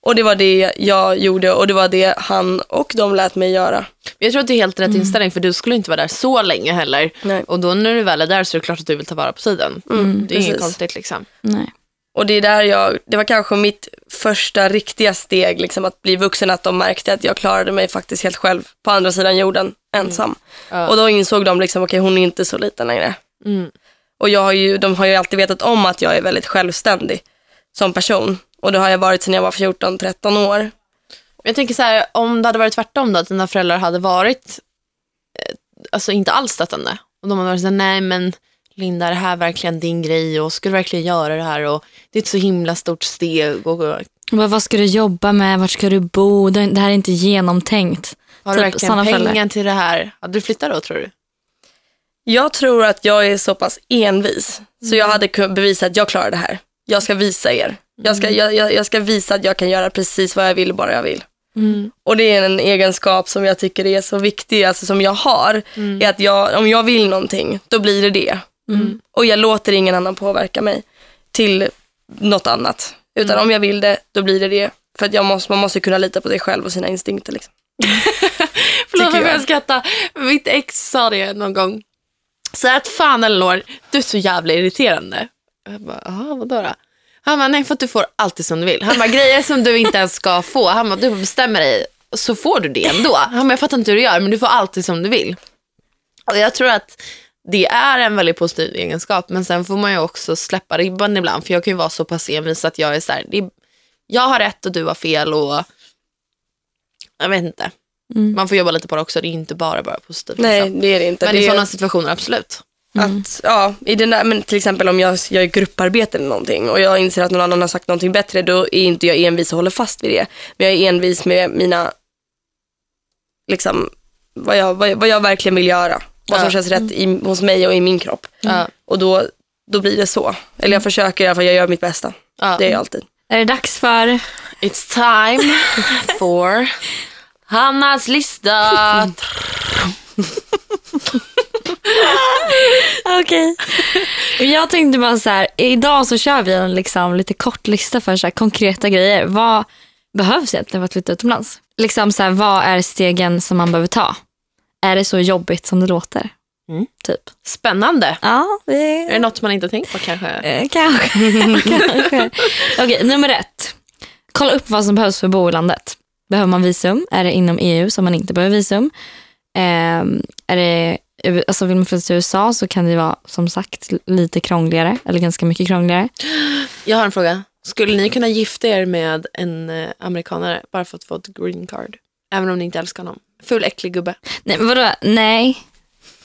Och det var det jag gjorde och det var det han och de lät mig göra. Jag tror att det är helt rätt inställning för du skulle inte vara där så länge heller. Nej. Och då när du väl är där så är det klart att du vill ta vara på tiden. det är inget precis. konstigt liksom. Nej. Och det är där jag, det var kanske mitt första riktiga steg, liksom att bli vuxen, att de märkte att jag klarade mig faktiskt helt själv på andra sidan jorden, ensam. Ja. Och då insåg de liksom, okej hon är inte så liten längre. Mm. Och jag har ju, de har ju alltid vetat om att jag är väldigt självständig som person. Och det har jag varit sedan jag var 14-13 år. Jag tänker så här, om det hade varit tvärtom då, att dina föräldrar hade varit eh, alltså inte alls stöttande. Och de hade varit så här, nej men Linda, är det här verkligen din grej och ska du verkligen göra det här och det är ett så himla stort steg och, bara, vad ska du jobba med, vart ska du bo, det här är inte genomtänkt. har du Typ verkligen pengar föräldrar. till det här? Hade du flyttat då tror du? Jag tror att jag är så pass envis, så jag hade kunnat bevisa att jag klarar det här. Jag ska visa er. Jag ska, jag, jag, jag ska visa att jag kan göra precis vad jag vill, bara jag vill. Och det är en egenskap som jag tycker är så viktig, alltså som jag har, är att jag, om jag vill någonting, då blir det det. Och jag låter ingen annan påverka mig till något annat. Utan om jag vill det, då blir det det. För att jag måste, man måste kunna lita på sig själv och sina instinkter. Liksom. Förlåt Tycker om jag. skrattar. Mitt ex sa det någon gång. Så att fan Elinor, du är så jävla irriterande. Jag bara, jaha vadå då? Han bara, nej för att du får alltid som du vill. Han bara, grejer som du inte ens ska få. Han bara, du bestämmer dig så får du det ändå. Han bara, jag fattar inte hur du gör men du får alltid som du vill. Och jag tror att det är en väldigt positiv egenskap men sen får man ju också släppa ribban ibland för jag kan ju vara så pass envis att jag är så här, det är, jag har rätt och du har fel och jag vet inte. Mm. Man får jobba lite på det också, det är inte bara bara positivt. Nej, liksom. det är det inte. Men det i är sådana situationer, absolut. att, ja, i den där, men till exempel om jag gör grupparbete eller någonting och jag inser att någon annan har sagt någonting bättre, då är inte jag envis och håller fast vid det. Men jag är envis med mina, liksom, vad jag, vad jag, vad jag verkligen vill göra. Vad som Ja. känns rätt i, hos mig och i min kropp. Ja. Och då, då blir det så. Eller jag försöker i alla fall, jag gör mitt bästa. Ja. Det är jag alltid. Är det dags för... It's time for Hannas lista. Okej. Jag tänkte bara så här, idag så kör vi en liksom lite kort lista för så här konkreta grejer. Vad behövs egentligen för att flytta utomlands? Liksom så här, vad är stegen som man behöver ta? Är det så jobbigt som det låter? Mm. Typ. Spännande. Ja, det Är det något man inte har tänkt på kanske? Eh, Kanske. kanske. Okej, nummer ett. Kolla upp vad som behövs för att bo i landet. Behöver man visum? Är det inom EU som man inte behöver visum? Ehm, är det, alltså vill man flytta till USA så kan det vara som sagt lite krångligare, eller ganska mycket krångligare. Jag har en fråga. Skulle ni kunna gifta er med en eh, amerikanare bara för att få ett green card? Även om ni inte älskar honom. Ful äcklig gubbe. Nej, men vadå? Nej.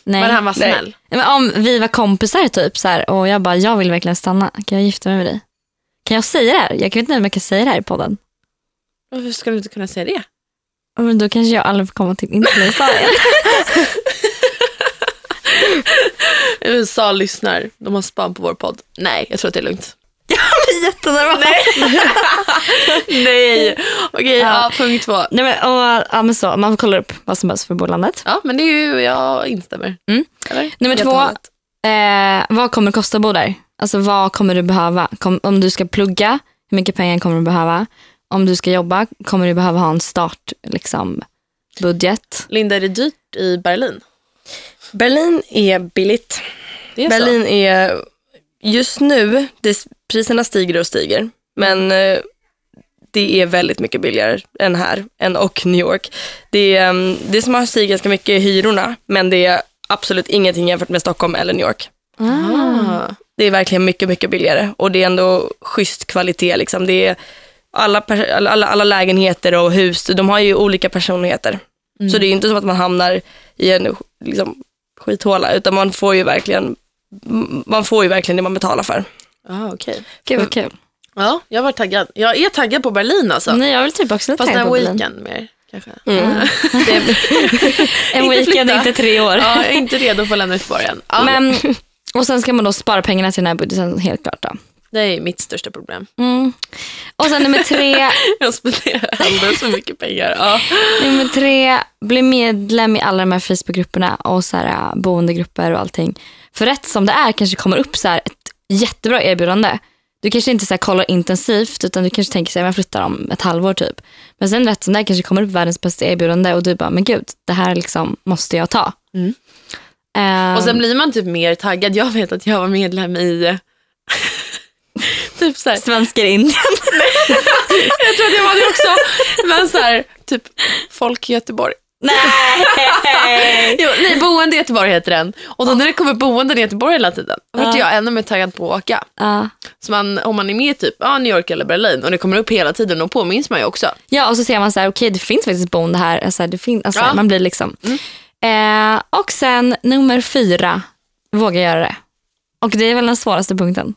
Nej. Men han var snäll. Nej, men om vi var kompisar typ så här, och jag bara, jag vill verkligen stanna. Kan jag gifta mig med dig? Kan jag säga det här? Jag vet inte om jag kan säga det här i podden. Varför skulle du inte kunna säga det? Men då kanske jag aldrig får komma till igen. USA lyssnar. De har span på vår podd. Nej, jag tror att det är lugnt. Jättenervös. Nej. Okej, ja. punkt två. Nej, men, och, ja, men så, man kollar upp vad som behövs för bolandet. Ja, men det är ju, jag instämmer. Mm. Eller? Nummer två, eh, vad kommer det kosta att bo där? Alltså vad kommer du behöva? Kom, om du ska plugga, hur mycket pengar kommer du behöva? Om du ska jobba, kommer du behöva ha en start, liksom, budget? Linda, är det dyrt i Berlin? Berlin är billigt. Det är Berlin är just nu, det, priserna stiger och stiger. Men eh, det är väldigt mycket billigare än här, än och New York. Det, mm, det som har stigit ganska mycket är hyrorna, men det är absolut ingenting jämfört med Stockholm eller New York. Ah. Det är verkligen mycket, mycket billigare och det är ändå schysst kvalitet. Liksom. Det är alla, alla, alla, lägenheter och hus, de har ju olika personligheter. Så det är inte som att man hamnar i en liksom, skithåla, utan man får ju verkligen man får ju verkligen det man betalar för. Ah, okej. Gud vad kul. Ja, jag var taggad. Jag är taggad på Berlin alltså. Nej, jag vill typ också Fast tänka en på Berlin. weekend mer kanske. Mm. En weekend, inte tre år. ja, jag är inte redo för att lämna Göteborg än. Ja, Men, och sen ska man då spara pengarna till den här budgeten, helt klart. Då. det är mitt största problem. Mm. Och sen nummer tre, Jag spenderar alldeles för mycket pengar. Ja. nummer tre, bli medlem i alla de här Facebookgrupperna och så här, äh, boendegrupper och allting. För rätt som det är kanske kommer upp så här ett jättebra erbjudande. Du kanske inte så här kollar intensivt utan du kanske tänker att jag flyttar om ett halvår typ. Men sen rätt som det är kanske kommer upp världens bästa erbjudande och du bara, men gud, det här liksom måste jag ta. Mm. Ehm, Och sen blir man typ mer taggad. Jag vet att jag var medlem i typ så här, Svenskar i Indien. jag tror att jag var det också. Men så här, typ folk i Göteborg. Nej! Jo, nej, boende i Göteborg heter den. Och då när det kommer boenden i Göteborg hela tiden, då vart Ja. jag ännu mer taggad på att åka. Så man, om man är med i typ ja, New York eller Berlin och det kommer upp hela tiden, då påminns man ju också. Ja, och så ser man så här, okej det finns faktiskt boende här. Alltså, det fin- alltså. Man blir liksom. Eh, och sen nummer fyra, våga göra det. Och det är väl den svåraste punkten.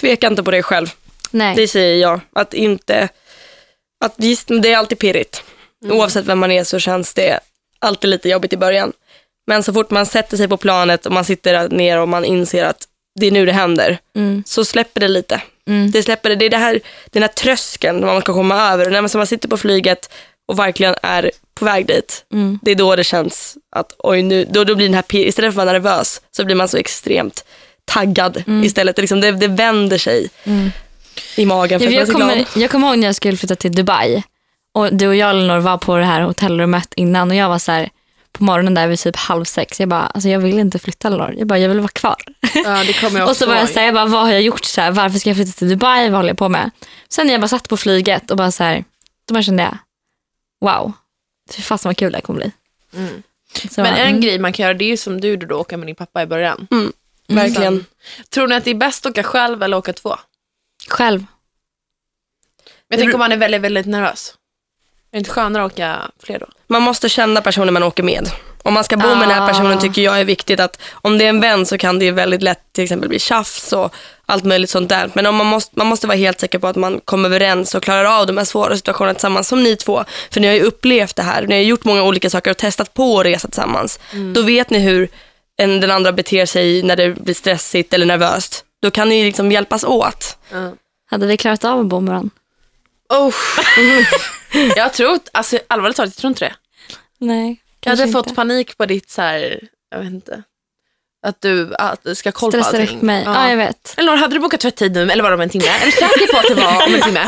Tveka inte på dig själv. Nej. Det säger jag. Att inte, att visst, det är alltid pirrigt. Oavsett vem man är så känns det alltid lite jobbigt i början. Men så fort man sätter sig på planet och man sitter ner och man inser att det är nu det händer, Mm. så släpper det lite. Mm. Det släpper det. Det är det här, den här tröskeln man ska komma över. Och när man, så man sitter på flyget och verkligen är på väg dit, Mm. det är då det känns att oj nu, då, då blir den här istället för att vara nervös så blir man så extremt taggad istället. Det, liksom, det, det vänder sig i magen för jag, glad. kommer, jag kommer ihåg när jag skulle flytta till Dubai. Och du och jag Elinor var på det här hotellrummet innan och jag var så här, på morgonen där vid typ halv sex. Jag bara, alltså jag vill inte flytta Lor. Jag bara, jag vill vara kvar. Ja, det kommer jag och så var jag så här, jag bara, vad har jag gjort? Så här, varför ska jag flytta till Dubai? Vad håller jag på med? Sen när jag bara satt på flyget och bara så här, då bara kände jag, wow, fy fasen vad kul det här kommer bli. Mm. Så, Men en mm, grej man kan göra det är ju som du gjorde då, åka med din pappa i början. Verkligen. Tror ni att det är bäst att åka själv eller åka två? Själv. Jag tänker om man är väldigt, väldigt nervös. Är det inte skönare att åka fler då? Man måste känna personen man åker med. Om man ska bo med den här Ah. personen tycker jag är viktigt att om det är en vän så kan det väldigt lätt till exempel bli tjafs och allt möjligt sånt där. Men om man, måste, man måste vara helt säker på att man kommer överens och klarar av de här svåra situationerna tillsammans som ni två. För ni har ju upplevt det här. Ni har gjort många olika saker och testat på att resa tillsammans. Då vet ni hur en, den andra beter sig när det blir stressigt eller nervöst. Då kan ni liksom hjälpas åt. Hade vi klarat av att bo med varandra? Oh. jag tror, alltså allvarligt talat, jag tror inte det. Nej, Jag hade kanske fått inte. panik på ditt så här, jag vet inte, att du att ska ha koll på allting. mig. Ja. jag vet. Eller hade du bokat tvätttid nu eller var det om en timme? Är du säker på att det var om en timme?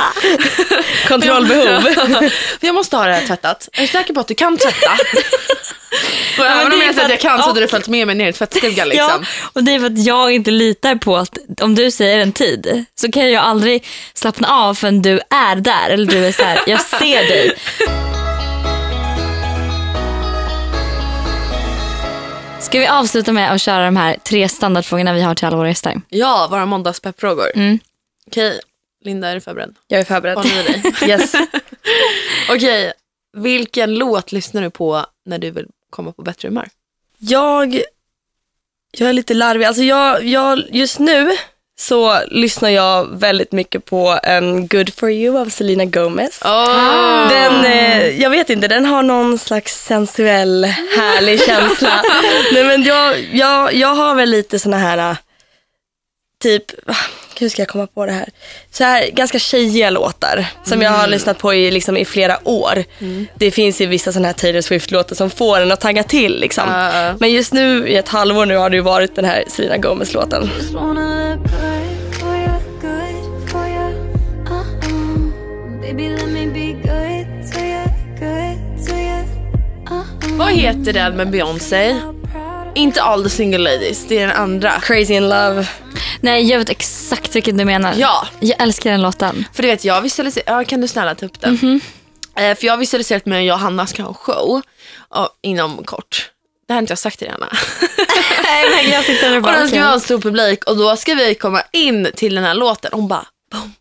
Kontrollbehov. Jag måste ha det här tvättat. Är du säker på att du kan tvätta? Och även om jag säger att jag kan så hade du följt med mig ner i tvättstugan liksom. Ja, och det är för att jag inte litar på att om du säger en tid så kan jag aldrig slappna av förrän du är där. Eller du är så här, jag ser dig. Ska vi avsluta med att köra de här tre standardfrågorna vi har till alla våra gäster? Ja, våra måndagspeppfrågor. Mm. Okej, Linda är du förberedd? Jag är förberedd. Håller du dig? Yes. Okej, vilken låt lyssnar du på när du vill komma på bättre humör? Jag, jag är lite larvig. Alltså jag, jag, just nu så lyssnar jag väldigt mycket på en Good for you av Selena Gomez. Oh. Den, eh, jag vet inte, den har någon slags sensuell, härlig känsla. Nej, men jag, jag, jag har väl lite såna här, eh, typ, ah, hur ska jag komma på det här? Så här ganska tjejiga låtar som jag har lyssnat på i, liksom, i flera år. Det finns ju vissa såna här Taylor Swift-låtar som får en att tagga till. Liksom. Ja. Men just nu i ett halvår nu har det ju varit den här Selena Gomez-låten. Uh-uh. Uh-uh. Vad heter den med Beyoncé? Inte All the single ladies, det är den andra. Crazy in love. Nej, jag vet exakt vilken du menar. Ja, Jag älskar den låten. för du vet jag visualiserar, ja, kan du snälla ta upp den? Eh, för jag har visualiserat mig och jag och Hanna ska ha en show ja, inom kort. Det har inte jag sagt till dig Hanna. Nej, men jag sitter Och den ska vi ha en stor publik och då ska vi komma in till den här låten. Hon bara, boom.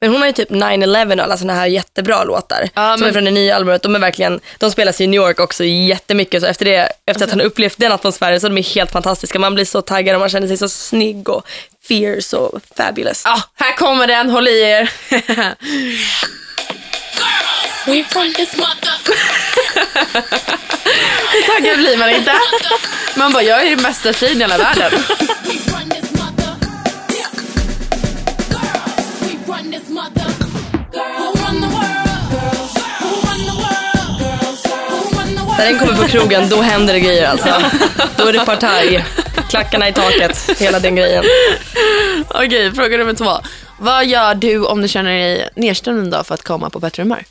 Men hon har ju typ 9-11 och alla såna här jättebra låtar. Ja, som men- är från det nya albumet. De är verkligen, de spelas i New York också jättemycket. Så efter det, efter att han upplevt den atmosfären så är de helt fantastiska. Man blir så taggad och man känner sig så snygg och fierce och fabulous. Ja, här kommer den, håll i er. Hur taggad blir man inte? Man bara, jag är ju mesta tjejen i hela världen. När den kommer på krogen, då händer det grejer alltså. Då är det partaj, klackarna i taket, hela den grejen. Okej, fråga nummer två. Vad gör du om du känner dig nedstämd en dag för att komma på bättre humör?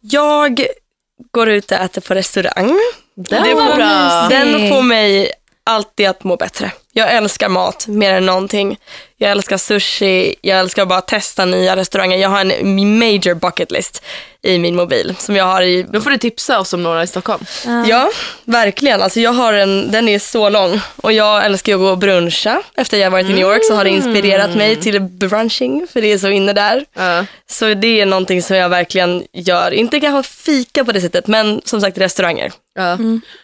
Jag går ut och äter på restaurang. Den Det var får- bra. Den får mig alltid att må bättre. Jag älskar mat mer än någonting. Jag älskar sushi, jag älskar att bara testa nya restauranger. Jag har en major bucket list i min mobil som jag har i Då får du tipsa oss om några i Stockholm. Ja, verkligen. Alltså jag har en, den är så lång och jag älskar att gå och bruncha. Efter jag varit i New York så har det inspirerat mig till brunching för det är så inne där. Ja. Så det är någonting som jag verkligen gör. Inte kanske fika på det sättet men som sagt restauranger. Ja.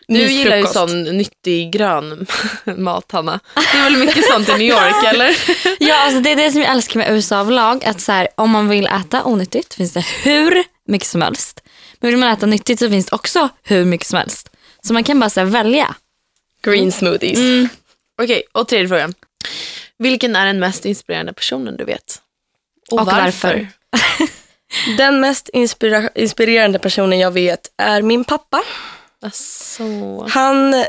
Du gillar ju sån nyttig grön mat, Hanna. Det är väl mycket sånt i New York, eller? Ja, alltså det är det som jag älskar med USA överlag. Att så här, om man vill äta onyttigt finns det hur mycket som helst. Men vill man äta nyttigt så finns det också hur mycket som helst. Så man kan bara så här, välja. Green smoothies. Okej, och tredje frågan. Vilken är den mest inspirerande personen du vet? Och varför? Den mest inspira- inspirerande personen jag vet är min pappa. Alltså, Han,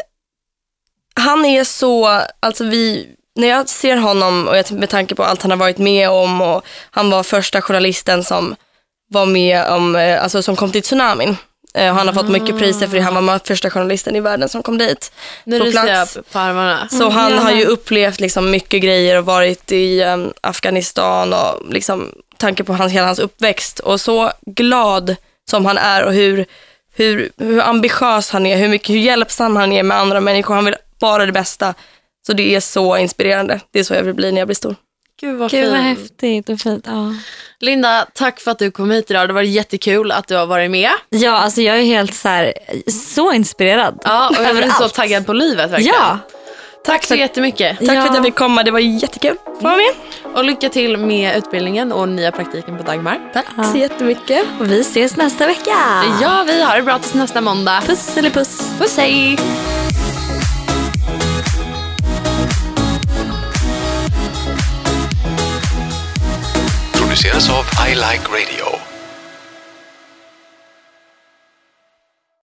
han är så, alltså vi, när jag ser honom och jag, med tanke på allt han har varit med om och han var första journalisten som var med om, eh, alltså som kom till tsunamin Eh, och han har fått mycket priser för det. Han var med första journalisten i världen som kom dit Nu på plats. på armarna. Så han har ju upplevt liksom mycket grejer och varit i um, Afghanistan och liksom tanke på hans, hela hans uppväxt. Och så glad som han är och hur, hur, hur ambitiös han är, hur, mycket, hur hjälpsam han är med andra människor. Han vill bara det bästa. Så det är så inspirerande. Det är så jag vill bli när jag blir stor. Gud vad Gud vad häftigt och fint. Ja. Linda, tack för att du kom hit idag. Det var jättekul att du har varit med. ja, alltså jag är helt så här, så inspirerad. Ja, och jag är så taggad på livet verkligen. Ja, Tack så jättemycket. Tack för att Ja. jag fick komma, det var jättekul att få vara med. Och lycka till med utbildningen och nya praktiken på Dagmar. Tack så jättemycket. och vi ses nästa vecka. Ja, vi har det bra tills nästa måndag. Puss eller puss. Puss hej! Produceras av I Like Radio.